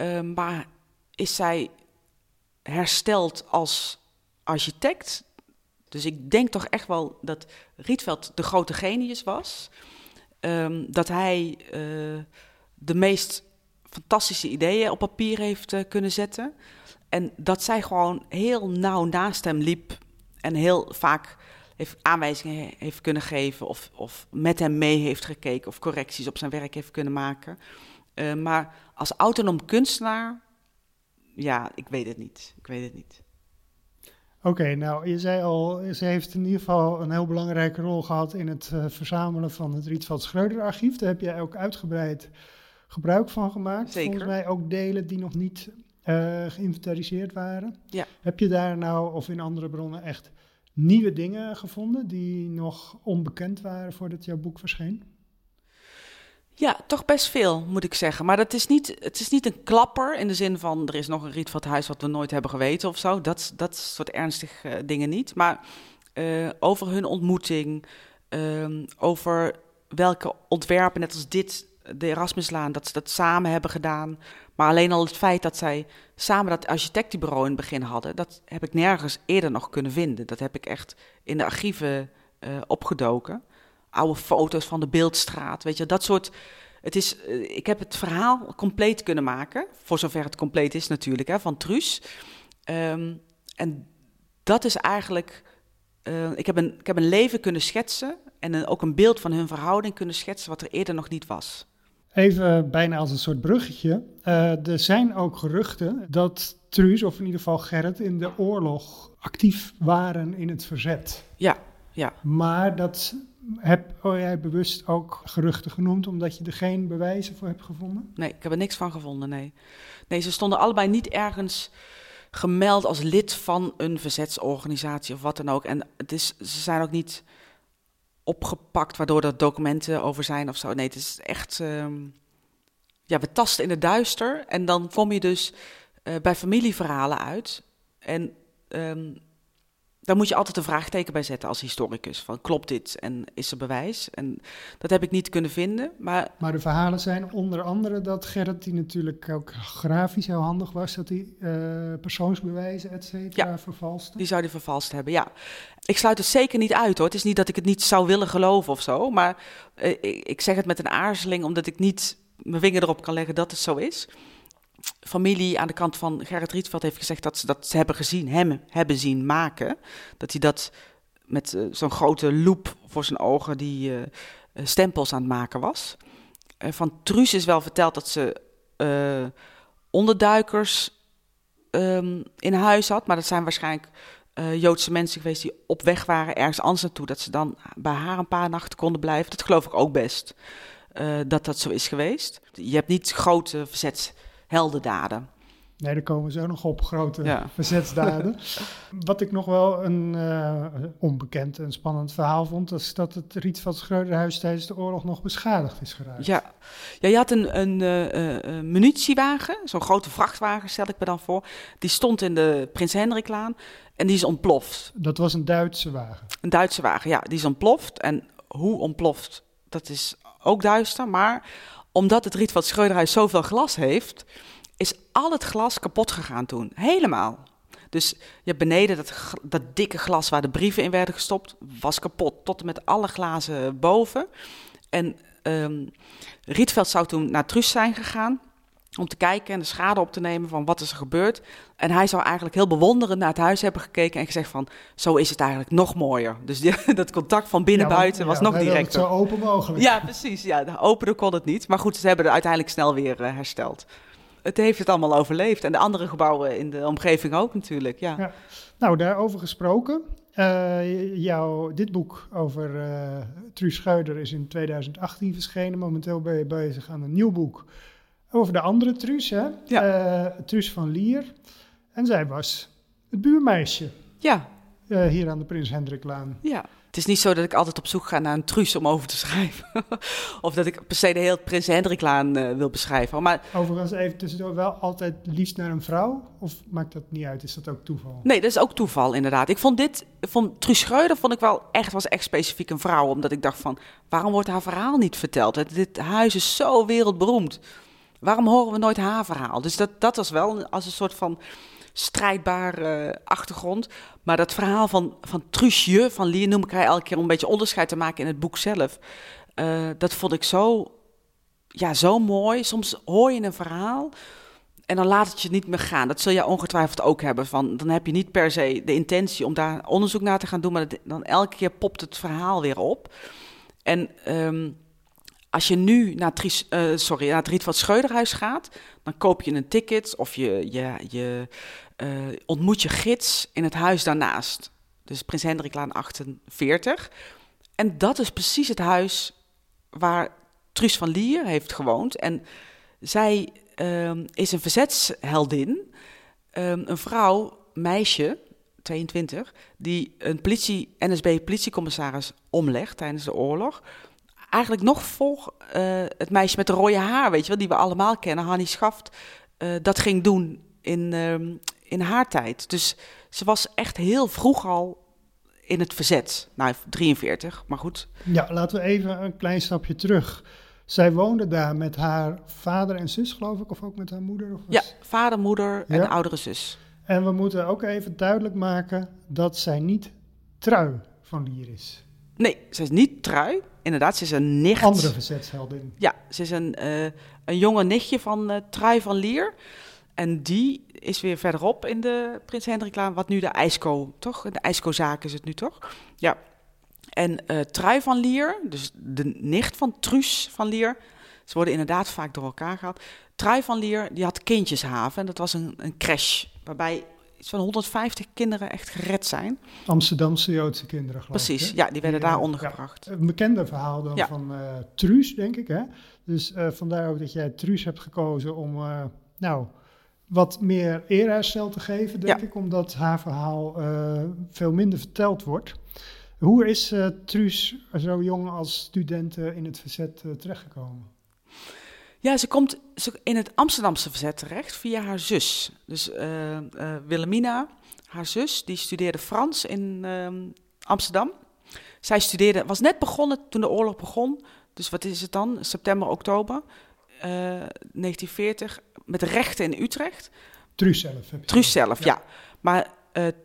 Uh, maar is zij hersteld als architect? Dus ik denk toch echt wel dat Rietveld de grote genius was. Um, dat hij de meest fantastische ideeën op papier heeft kunnen zetten. En dat zij gewoon heel nauw naast hem liep en heel vaak heeft aanwijzingen heeft kunnen geven of, of met hem mee heeft gekeken of correcties op zijn werk heeft kunnen maken. Uh, maar als autonoom kunstenaar, ja, ik weet het niet. Ik weet het niet. Oké, okay, nou, je zei al, ze heeft in ieder geval een heel belangrijke rol gehad in het uh, verzamelen van het Rietveld Schreuder archief. Daar heb jij ook uitgebreid gebruik van gemaakt. Zeker. Volgens mij ook delen die nog niet uh, geïnventariseerd waren. Ja. Heb je daar nou of in andere bronnen echt nieuwe dingen gevonden die nog onbekend waren voordat jouw boek verscheen? Ja, toch best veel, moet ik zeggen. Maar dat is niet, het is niet een klapper in de zin van er is nog een riet van het huis wat we nooit hebben geweten of zo. Dat, dat soort ernstige uh, dingen niet. Maar uh, over hun ontmoeting, uh, over welke ontwerpen, net als dit, de Erasmuslaan, dat ze dat samen hebben gedaan. Maar alleen al het feit dat zij samen dat architectenbureau in het begin hadden, dat heb ik nergens eerder nog kunnen vinden. Dat heb ik echt in de archieven uh, opgedoken. Oude foto's van de Beeldstraat, weet je, dat soort. Het is, uh, ik heb het verhaal compleet kunnen maken, voor zover het compleet is natuurlijk, hè, van Truus. Um, en dat is eigenlijk. Uh, ik, heb een, ik heb een leven kunnen schetsen en een, ook een beeld van hun verhouding kunnen schetsen, wat er eerder nog niet was. Even bijna als een soort bruggetje. Uh, er zijn ook geruchten dat Truus, of in ieder geval Gerrit, in de oorlog actief waren in het verzet. Ja, ja. Maar dat heb oh, jij bewust ook geruchten genoemd, omdat je er geen bewijzen voor hebt gevonden? Nee, ik heb er niks van gevonden, nee. Nee, ze stonden allebei niet ergens gemeld als lid van een verzetsorganisatie of wat dan ook. En het is, ze zijn ook niet opgepakt, waardoor er documenten over zijn of zo. Nee, het is echt. Um, ja, we tasten in het duister. En dan kom je dus uh, bij familieverhalen uit. En um, daar moet je altijd een vraagteken bij zetten als historicus. Van klopt dit en is er bewijs? En dat heb ik niet kunnen vinden. Maar, maar de verhalen zijn onder andere dat Gerrit, die natuurlijk ook grafisch heel handig was, dat hij uh, persoonsbewijzen, et cetera, ja, vervalste. Die zou hij vervalst hebben, ja. Ik sluit het zeker niet uit hoor. Het is niet dat ik het niet zou willen geloven of zo. Maar uh, ik, ik zeg het met een aarzeling, omdat ik niet mijn vinger erop kan leggen dat het zo is familie aan de kant van Gerrit Rietveld heeft gezegd dat ze dat hebben gezien, hem hebben zien maken. Dat hij dat met uh, zo'n grote loop voor zijn ogen, die uh, stempels aan het maken was. Van Truus is wel verteld dat ze onderduikers um, in huis had, maar dat zijn waarschijnlijk Joodse mensen geweest die op weg waren ergens anders naartoe, dat ze dan bij haar een paar nachten konden blijven. Dat geloof ik ook best, dat dat zo is geweest. Je hebt niet grote verzetsheldendaden. Nee, daar komen we zo nog op, grote verzetsdaden. Wat ik nog wel een uh, onbekend en spannend verhaal vond, is dat het Rietveld Schreuderhuis tijdens de oorlog nog beschadigd is geraakt. Ja, ja je had een, een uh, munitiewagen, zo'n grote vrachtwagen stel ik me dan voor. Die stond in de Prins Hendriklaan en die is ontploft. Dat was een Duitse wagen? Een Duitse wagen, ja. Die is ontploft en hoe ontploft, dat is ook duister. Maar omdat het Rietveld Schreuderhuis zoveel glas heeft is al het glas kapot gegaan toen. Helemaal. Dus je hebt beneden dat, dat dikke glas waar de brieven in werden gestopt, was kapot. Tot en met alle glazen boven. En um, Rietveld zou toen naar Truus zijn gegaan om te kijken en de schade op te nemen van wat is er gebeurd. En hij zou eigenlijk heel bewonderend naar het huis hebben gekeken en gezegd van, zo is het eigenlijk nog mooier. Dus die, dat contact van binnen-buiten was nog directer. Zo open mogelijk. Ja, precies. Ja, opener kon het niet. Maar goed, ze hebben het uiteindelijk snel weer uh, hersteld het heeft het allemaal overleefd. En de andere gebouwen in de omgeving ook natuurlijk, ja. ja. Nou, daarover gesproken. Uh, jouw, dit boek over uh, Truus Schuider is in 2018 verschenen. Momenteel ben je bezig aan een nieuw boek over de andere Truus, hè? Ja. Uh, Truus van Lier. En zij was het buurmeisje. Ja. hier aan de Prins Hendriklaan. Ja. Het is niet zo dat ik altijd op zoek ga naar een truus om over te schrijven. of dat ik per se de hele Prins Hendriklaan uh, wil beschrijven. Maar, Overigens even tussendoor wel altijd liefst naar een vrouw? Of maakt dat niet uit? Is dat ook toeval? Nee, dat is ook toeval inderdaad. Ik vond dit, vond Truus Schreuder vond ik wel echt, was echt specifiek een vrouw. Omdat ik dacht van, waarom wordt haar verhaal niet verteld? Dit huis is zo wereldberoemd. Waarom horen we nooit haar verhaal? Dus dat, dat was wel als een soort van strijdbare achtergrond. Maar dat verhaal van, van Truusje, van Lier, noem ik hij elke keer om een beetje onderscheid te maken in het boek zelf. Uh, dat vond ik zo, ja, zo mooi. Soms hoor je een verhaal en dan laat het je niet meer gaan. Dat zul je ongetwijfeld ook hebben. Van, dan heb je niet per se de intentie om daar onderzoek naar te gaan doen, maar dan elke keer popt het verhaal weer op. En um, als je nu naar, Tries, uh, sorry, naar het Rietveld Schreuderhuis gaat, dan koop je een ticket of je, je, je uh, ontmoet je gids in het huis daarnaast. Dus Prins Hendriklaan 48. En dat is precies het huis waar Truus van Lier heeft gewoond. En zij uh, is een verzetsheldin, um, een vrouw, meisje, 22, die een politie, NSB-politiecommissaris omlegt tijdens de oorlog eigenlijk nog voor uh, het meisje met de rode haar, weet je wel, die we allemaal kennen, Hannie Schaft, uh, dat ging doen in, uh, in haar tijd. Dus ze was echt heel vroeg al in het verzet. Nou, 43, maar goed. Ja, laten we even een klein stapje terug. Zij woonde daar met haar vader en zus, geloof ik, of ook met haar moeder? Of Ja, vader, moeder en oudere zus. En we moeten ook even duidelijk maken dat zij niet trui van Lier is. Nee, ze is niet trui. Inderdaad, ze is een nicht. Andere verzetsheldin. Ja, ze is een, uh, een jonge nichtje van uh, Trui van Lier. En die is weer verderop in de Prins Hendriklaan, wat nu de IJsco, toch? De IJsco-zaak is het nu, toch? Ja. En uh, Trui van Lier, dus de nicht van Truus van Lier, ze worden inderdaad vaak door elkaar gehaald. Trui van Lier, die had kindjeshaven en dat was een, een crash, waarbij iets van 150 kinderen echt gered zijn. Amsterdamse Joodse kinderen, geloof Precies, ja, die werden daar eh, ondergebracht. een bekende verhaal dan van uh, Truus, denk ik. Hè? Dus uh, vandaar ook dat jij Truus hebt gekozen om uh, nou, wat meer eerherstel te geven, denk ik. Omdat haar verhaal veel minder verteld wordt. Hoe is Truus zo jong als student in het verzet terechtgekomen? Ja, ze komt in het Amsterdamse verzet terecht via haar zus. Dus uh, uh, Wilhelmina, haar zus, die studeerde Frans in uh, Amsterdam. Zij studeerde, was net begonnen toen de oorlog begon. Dus wat is het dan? September, oktober 1940. Met rechten in Utrecht. Truus zelf. Heb je Truus zelf, ja. ja. Maar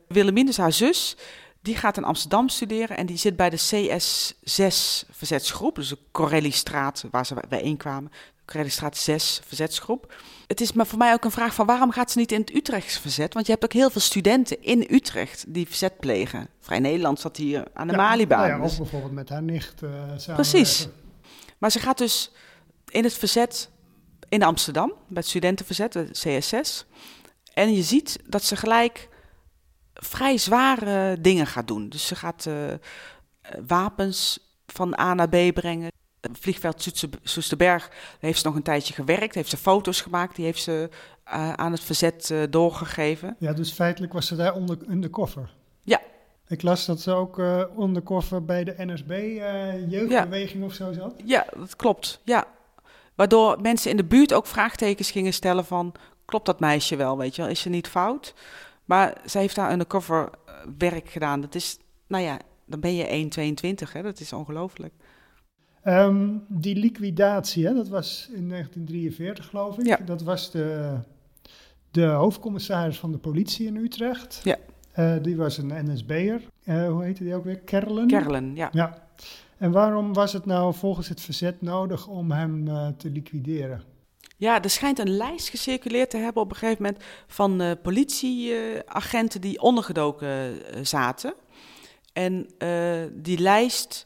Wilhelmina is haar zus. Die gaat in Amsterdam studeren en die zit bij de CS6 verzetsgroep, dus de Corelli-straat waar ze bijeenkwamen. Creditstraat 6 verzetsgroep. Het is maar voor mij ook een vraag van waarom gaat ze niet in het Utrechts verzet? Want je hebt ook heel veel studenten in Utrecht die verzet plegen. Vrij Nederland zat hier aan de ja, Malibaan. Nou ja, of bijvoorbeeld met haar nicht uh, Precies. Maar ze gaat dus in het verzet in Amsterdam, bij het studentenverzet, de CSS. En je ziet dat ze gelijk vrij zware dingen gaat doen. Dus ze gaat uh, wapens van A naar B brengen. Vliegveld Soesterberg heeft ze nog een tijdje gewerkt, heeft ze foto's gemaakt, die heeft ze uh, aan het verzet uh, doorgegeven. Ja, dus feitelijk was ze daar onder in de koffer. Ja. Ik las dat ze ook uh, onder koffer bij de NSB jeugdbeweging ja. of zo zat. Ja, dat klopt. Ja. Waardoor mensen in de buurt ook vraagtekens gingen stellen van... klopt dat meisje wel, weet je wel? Is ze niet fout? Maar zij heeft daar undercover werk gedaan. Dat is, nou ja, dan ben je 1,22, hè? Dat is ongelooflijk. Um, die liquidatie, hè, dat was in 1943 geloof ik. Ja. Dat was de, de hoofdcommissaris van de politie in Utrecht. Ja. Uh, die was een NSB'er. Uh, hoe heette die ook weer? Kerlen? Kerlen, ja. ja. En waarom was het nou volgens het verzet nodig om hem uh, te liquideren? Ja, er schijnt een lijst gecirculeerd te hebben op een gegeven moment van politieagenten die ondergedoken zaten. En die lijst,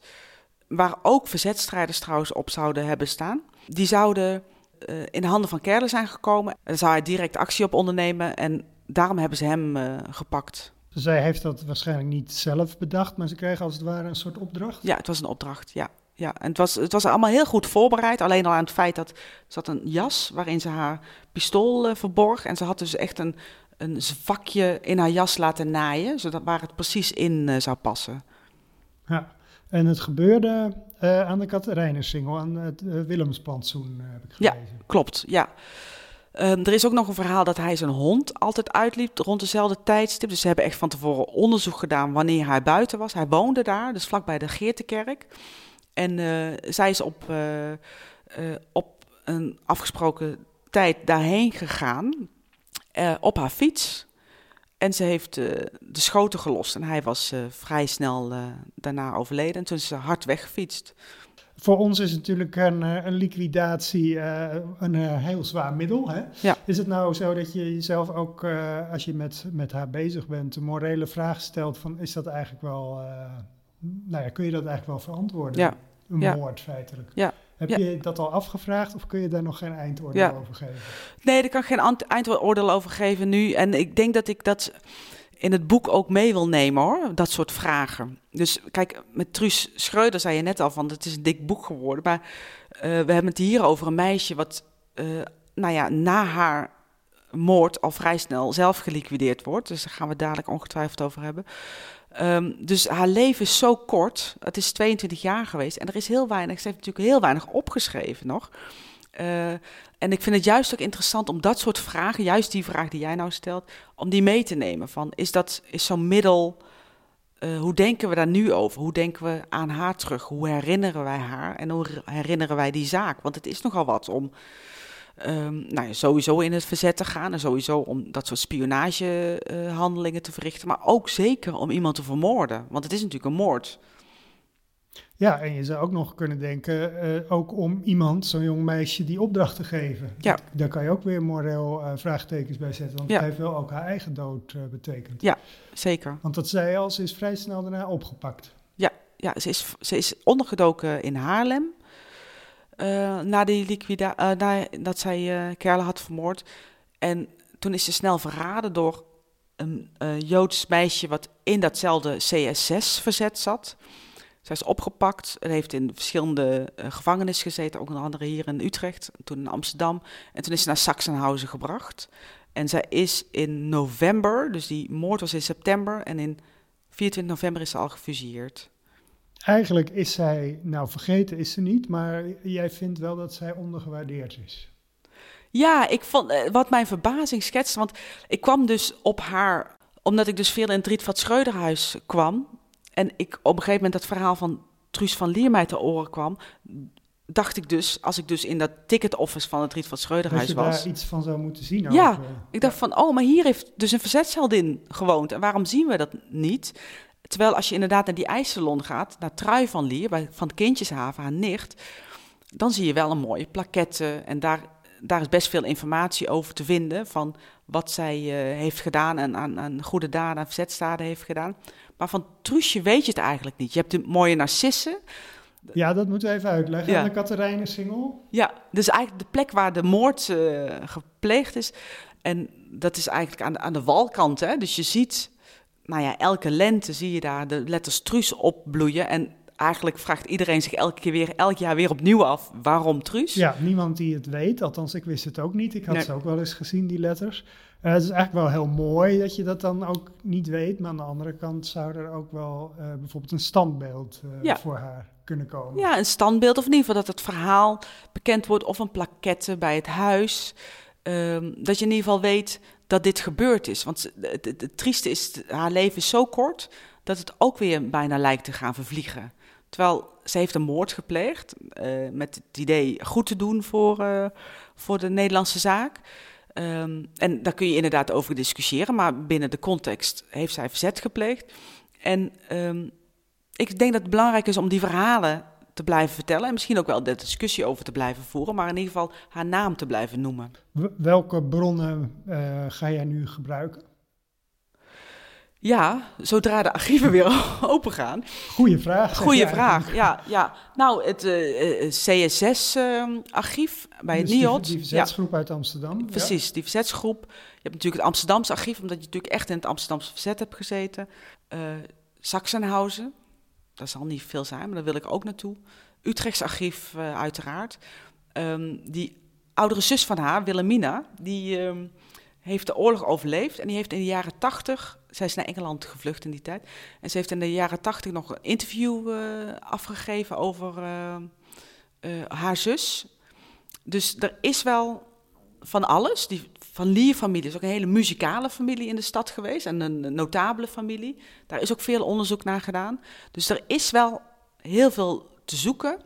waar ook verzetstrijders trouwens op zouden hebben staan, die zouden in de handen van Kerlen zijn gekomen. Daar zou hij direct actie op ondernemen en daarom hebben ze hem gepakt. Zij heeft dat waarschijnlijk niet zelf bedacht, maar ze kregen als het ware een soort opdracht? Ja, het was een opdracht, ja. Ja, en het was, het was allemaal heel goed voorbereid. Alleen al aan het feit dat ze had een jas waarin ze haar pistool uh, verborg. En ze had dus echt een, een vakje in haar jas laten naaien, zodat waar het precies in zou passen. Ja, en het gebeurde uh, aan de Katerijnersingel, aan het Willemsplantsoen, heb ik gelezen. Ja, klopt, ja. Um, er is ook nog een verhaal dat hij zijn hond altijd uitliep rond dezelfde tijdstip. Dus ze hebben echt van tevoren onderzoek gedaan wanneer hij buiten was. Hij woonde daar, dus vlakbij de Geertekerk. En uh, zij is op, uh, uh, op een afgesproken tijd daarheen gegaan op haar fiets. En ze heeft de schoten gelost. En hij was vrij snel daarna overleden. En toen is ze hard weggefietst. Voor ons is natuurlijk een, een liquidatie een heel zwaar middel. Hè? Ja. Is het nou zo dat je jezelf ook, als je met, met haar bezig bent, een morele vraag stelt van is dat eigenlijk wel, nou ja, kun je dat eigenlijk wel verantwoorden? Ja. Een Ja. moord feitelijk. Ja. Heb Ja. je dat al afgevraagd of kun je daar nog geen eindoordeel Ja. over geven? Nee, daar kan ik geen eindoordeel over geven nu. En ik denk dat ik dat in het boek ook mee wil nemen hoor, dat soort vragen. Dus kijk, met Truus Schreuder zei je net al van, het is een dik boek geworden. Maar eh, we hebben het hier over een meisje wat, eh, nou ja, na haar moord al vrij snel zelf geliquideerd wordt. Dus daar gaan we het dadelijk ongetwijfeld over hebben. Ehm, dus haar leven is zo kort. Het is 22 jaar geweest. En er is heel weinig. Ze heeft natuurlijk heel weinig opgeschreven nog. Eh, en ik vind het juist ook interessant om dat soort vragen, juist die vraag die jij nou stelt, om die mee te nemen. Van is dat is zo'n middel. eh, hoe denken we daar nu over? Hoe denken we aan haar terug? Hoe herinneren wij haar? En hoe herinneren wij die zaak? Want het is nogal wat om ehm, nou ja, sowieso in het verzet te gaan. En sowieso om dat soort spionagehandelingen te verrichten. Maar ook zeker om iemand te vermoorden. Want het is natuurlijk een moord. Ja, en je zou ook nog kunnen denken, eh, ook om iemand, zo'n jong meisje, die opdracht te geven. Ja. Daar kan je ook weer moreel eh, vraagtekens bij zetten, want Ja. het heeft wel ook haar eigen dood eh, betekend. Zeker. Want dat zei je al, ze is vrij snel daarna opgepakt. Ja, ze is, ze is ondergedoken in Haarlem. Eh, na die liquida nadat zij eh Kerle had vermoord. En toen is ze snel verraden door een Joods meisje wat in datzelfde CS6-verzet zat. Zij is opgepakt en heeft in verschillende gevangenissen gezeten, ook onder andere hier in Utrecht, toen in Amsterdam. En toen is ze naar Sachsenhausen gebracht. En zij is in november, dus die moord was in september, en in 24 november is ze al gefusilleerd. Eigenlijk is zij, nou vergeten is ze niet, maar jij vindt wel dat zij ondergewaardeerd is. Ja, ik vond, eh, wat mijn verbazing schetste, want ik kwam dus op haar, omdat ik dus veel in het Rietveld Schreuderhuis kwam. En ik op een gegeven moment dat verhaal van Truus van Lier mij te oren kwam, dacht ik dus, als ik dus in dat ticket office van het Rietveld Dat Schreuderhuis je was. daar iets van zou moeten zien. Ja, ook, eh. Ik dacht van, oh, maar hier heeft dus een verzetsheldin gewoond. En waarom zien we dat niet? Terwijl als je inderdaad naar die ijssalon gaat, naar Trui van Lier, bij, van het Kindjeshaven, haar nicht, dan zie je wel een mooie plaquette. En daar, daar is best veel informatie over te vinden van wat zij eh, heeft gedaan en aan, aan goede daden, aan verzetstaden heeft gedaan. Maar van Truusje weet je het eigenlijk niet. Je hebt de mooie narcissen, Ja, dat moeten we even uitleggen. Ja. Aan de Katerijnen-singel. Ja, dus eigenlijk de plek waar de moord eh, gepleegd is. En dat is eigenlijk aan de, aan de walkant. Hè? Dus je ziet, nou ja, elke lente zie je daar de letters Truus opbloeien. En eigenlijk vraagt iedereen zich elke keer weer, elk jaar weer opnieuw af, waarom Truus? Ja, niemand die het weet. Althans, ik wist het ook niet. Ik had Nee. ze ook wel eens gezien, die letters. Eh, het is eigenlijk wel heel mooi dat je dat dan ook niet weet. Maar aan de andere kant zou er ook wel eh, bijvoorbeeld een standbeeld eh, Ja. voor haar kunnen komen. Ja, een standbeeld of in ieder geval dat het verhaal bekend wordt of een plaquette bij het huis. Ehm, dat je in ieder geval weet dat dit gebeurd is. Want het, het, trieste is, haar leven is zo kort dat het ook weer bijna lijkt te gaan vervliegen. Terwijl ze heeft een moord gepleegd eh, met het idee goed te doen voor, eh, voor de Nederlandse zaak. Ehm, en daar kun je inderdaad over discussiëren, maar binnen de context heeft zij verzet gepleegd. En ehm, ik denk dat het belangrijk is om die verhalen te blijven vertellen. En misschien ook wel de discussie over te blijven voeren. Maar in ieder geval haar naam te blijven noemen. Welke bronnen eh, ga jij nu gebruiken? Ja, zodra de archieven weer open gaan. Goeie vraag. Goeie vraag. Ja, ja. Nou, het eh, CSS-archief bij het Dus die- NIOD. Die, ja, verzetsgroep uit Amsterdam. ja. precies, die verzetsgroep. Je hebt natuurlijk het Amsterdamse archief, omdat je natuurlijk echt in het Amsterdamse verzet hebt gezeten. Eh Sachsenhausen, dat zal niet veel zijn, maar daar wil ik ook naartoe. Utrechts archief, eh, uiteraard. Ehm, die oudere zus van haar, Wilhelmina, die ehm, heeft de oorlog overleefd. En die heeft in de jaren tachtig, zij is naar Engeland gevlucht in die tijd. En ze heeft in de jaren tachtig nog een interview eh, afgegeven over eh, haar zus. Dus er is wel van alles. Die Van Lier-familie is ook een hele muzikale familie in de stad geweest. En een notabele familie. Daar is ook veel onderzoek naar gedaan. Dus er is wel heel veel te zoeken.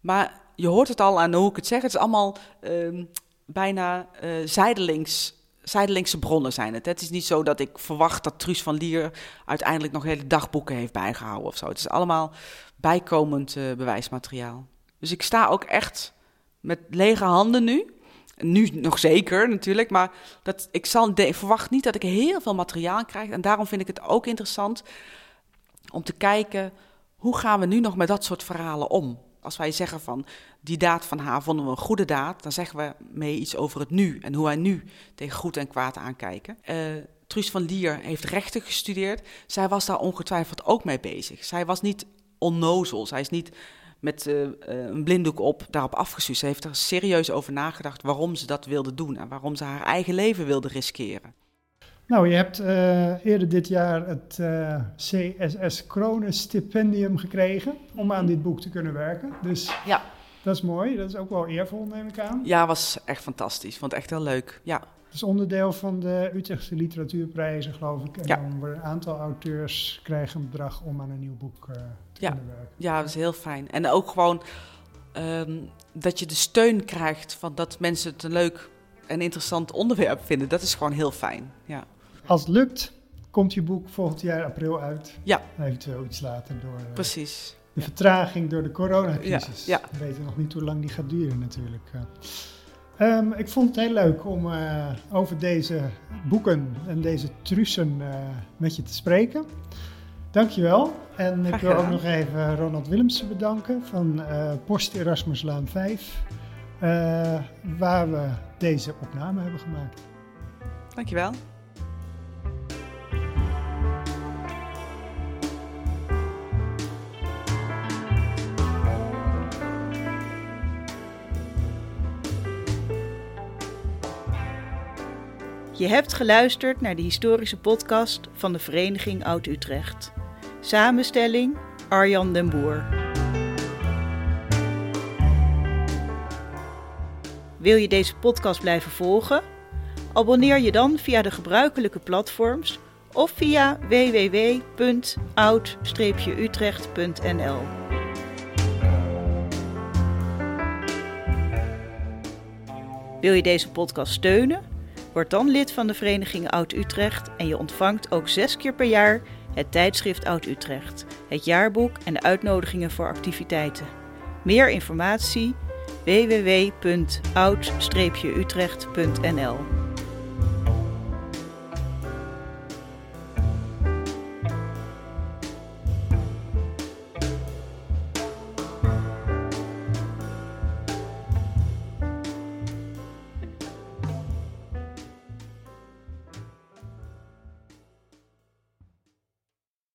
Maar je hoort het al aan hoe ik het zeg. Het is allemaal ehm, bijna eh zijdelings, zijdelingse bronnen zijn het. Het is niet zo dat ik verwacht dat Truus van Lier uiteindelijk nog hele dagboeken heeft bijgehouden of zo. Het is allemaal bijkomend eh, bewijsmateriaal. Dus ik sta ook echt met lege handen nu. Nu nog zeker natuurlijk, maar dat, ik zal, verwacht niet dat ik heel veel materiaal krijg. En daarom vind ik het ook interessant om te kijken hoe gaan we nu nog met dat soort verhalen om. Als wij zeggen van die daad van haar vonden we een goede daad, dan zeggen we mee iets over het nu en hoe wij nu tegen goed en kwaad aankijken. Eh Truus van Lier heeft rechten gestudeerd. Zij was daar ongetwijfeld ook mee bezig. Zij was niet onnozel. Zij is niet met eh, eh, een blinddoek op daarop afgestuurd. Ze heeft er serieus over nagedacht waarom ze dat wilde doen en waarom ze haar eigen leven wilde riskeren. Nou, je hebt eh, eerder dit jaar het CSS Kronen Stipendium gekregen om aan dit boek te kunnen werken. Dus Ja. dat is mooi. Dat is ook wel eervol, neem ik aan. Ja, was echt fantastisch. Vond het echt heel leuk. Ja, Het is onderdeel van de Utrechtse literatuurprijzen, geloof ik. En Ja. dan worden een aantal auteurs krijgen een bedrag om aan een nieuw boek te Ja. ja dat was heel fijn. En ook gewoon ehm, dat je de steun krijgt van dat mensen het een leuk en interessant onderwerp vinden. Dat is gewoon heel fijn. Ja, Als het lukt, komt je boek volgend jaar april uit. Ja. Eventueel iets later door eh, precies. de vertraging door de coronacrisis. Ja, ja. We weten nog niet hoe lang die gaat duren natuurlijk. eh. Ehm, ik vond het heel leuk om eh, over deze boeken en deze trussen met je te spreken. Dankjewel. En ik wil ook nog even Ronald Willemsen bedanken van eh, Post Erasmuslaan 5. eh, waar we deze opname hebben gemaakt. Dankjewel. Je hebt geluisterd naar de historische podcast van de Vereniging Oud-Utrecht. Samenstelling Arjan den Boer. Wil je deze podcast blijven volgen? Abonneer je dan via de gebruikelijke platforms of via www.oud-utrecht.nl. Wil je deze podcast steunen? Word dan lid van de Vereniging Oud-Utrecht en je ontvangt ook zes keer per jaar het tijdschrift Oud-Utrecht, het jaarboek en de uitnodigingen voor activiteiten. Meer informatie www.oud-utrecht.nl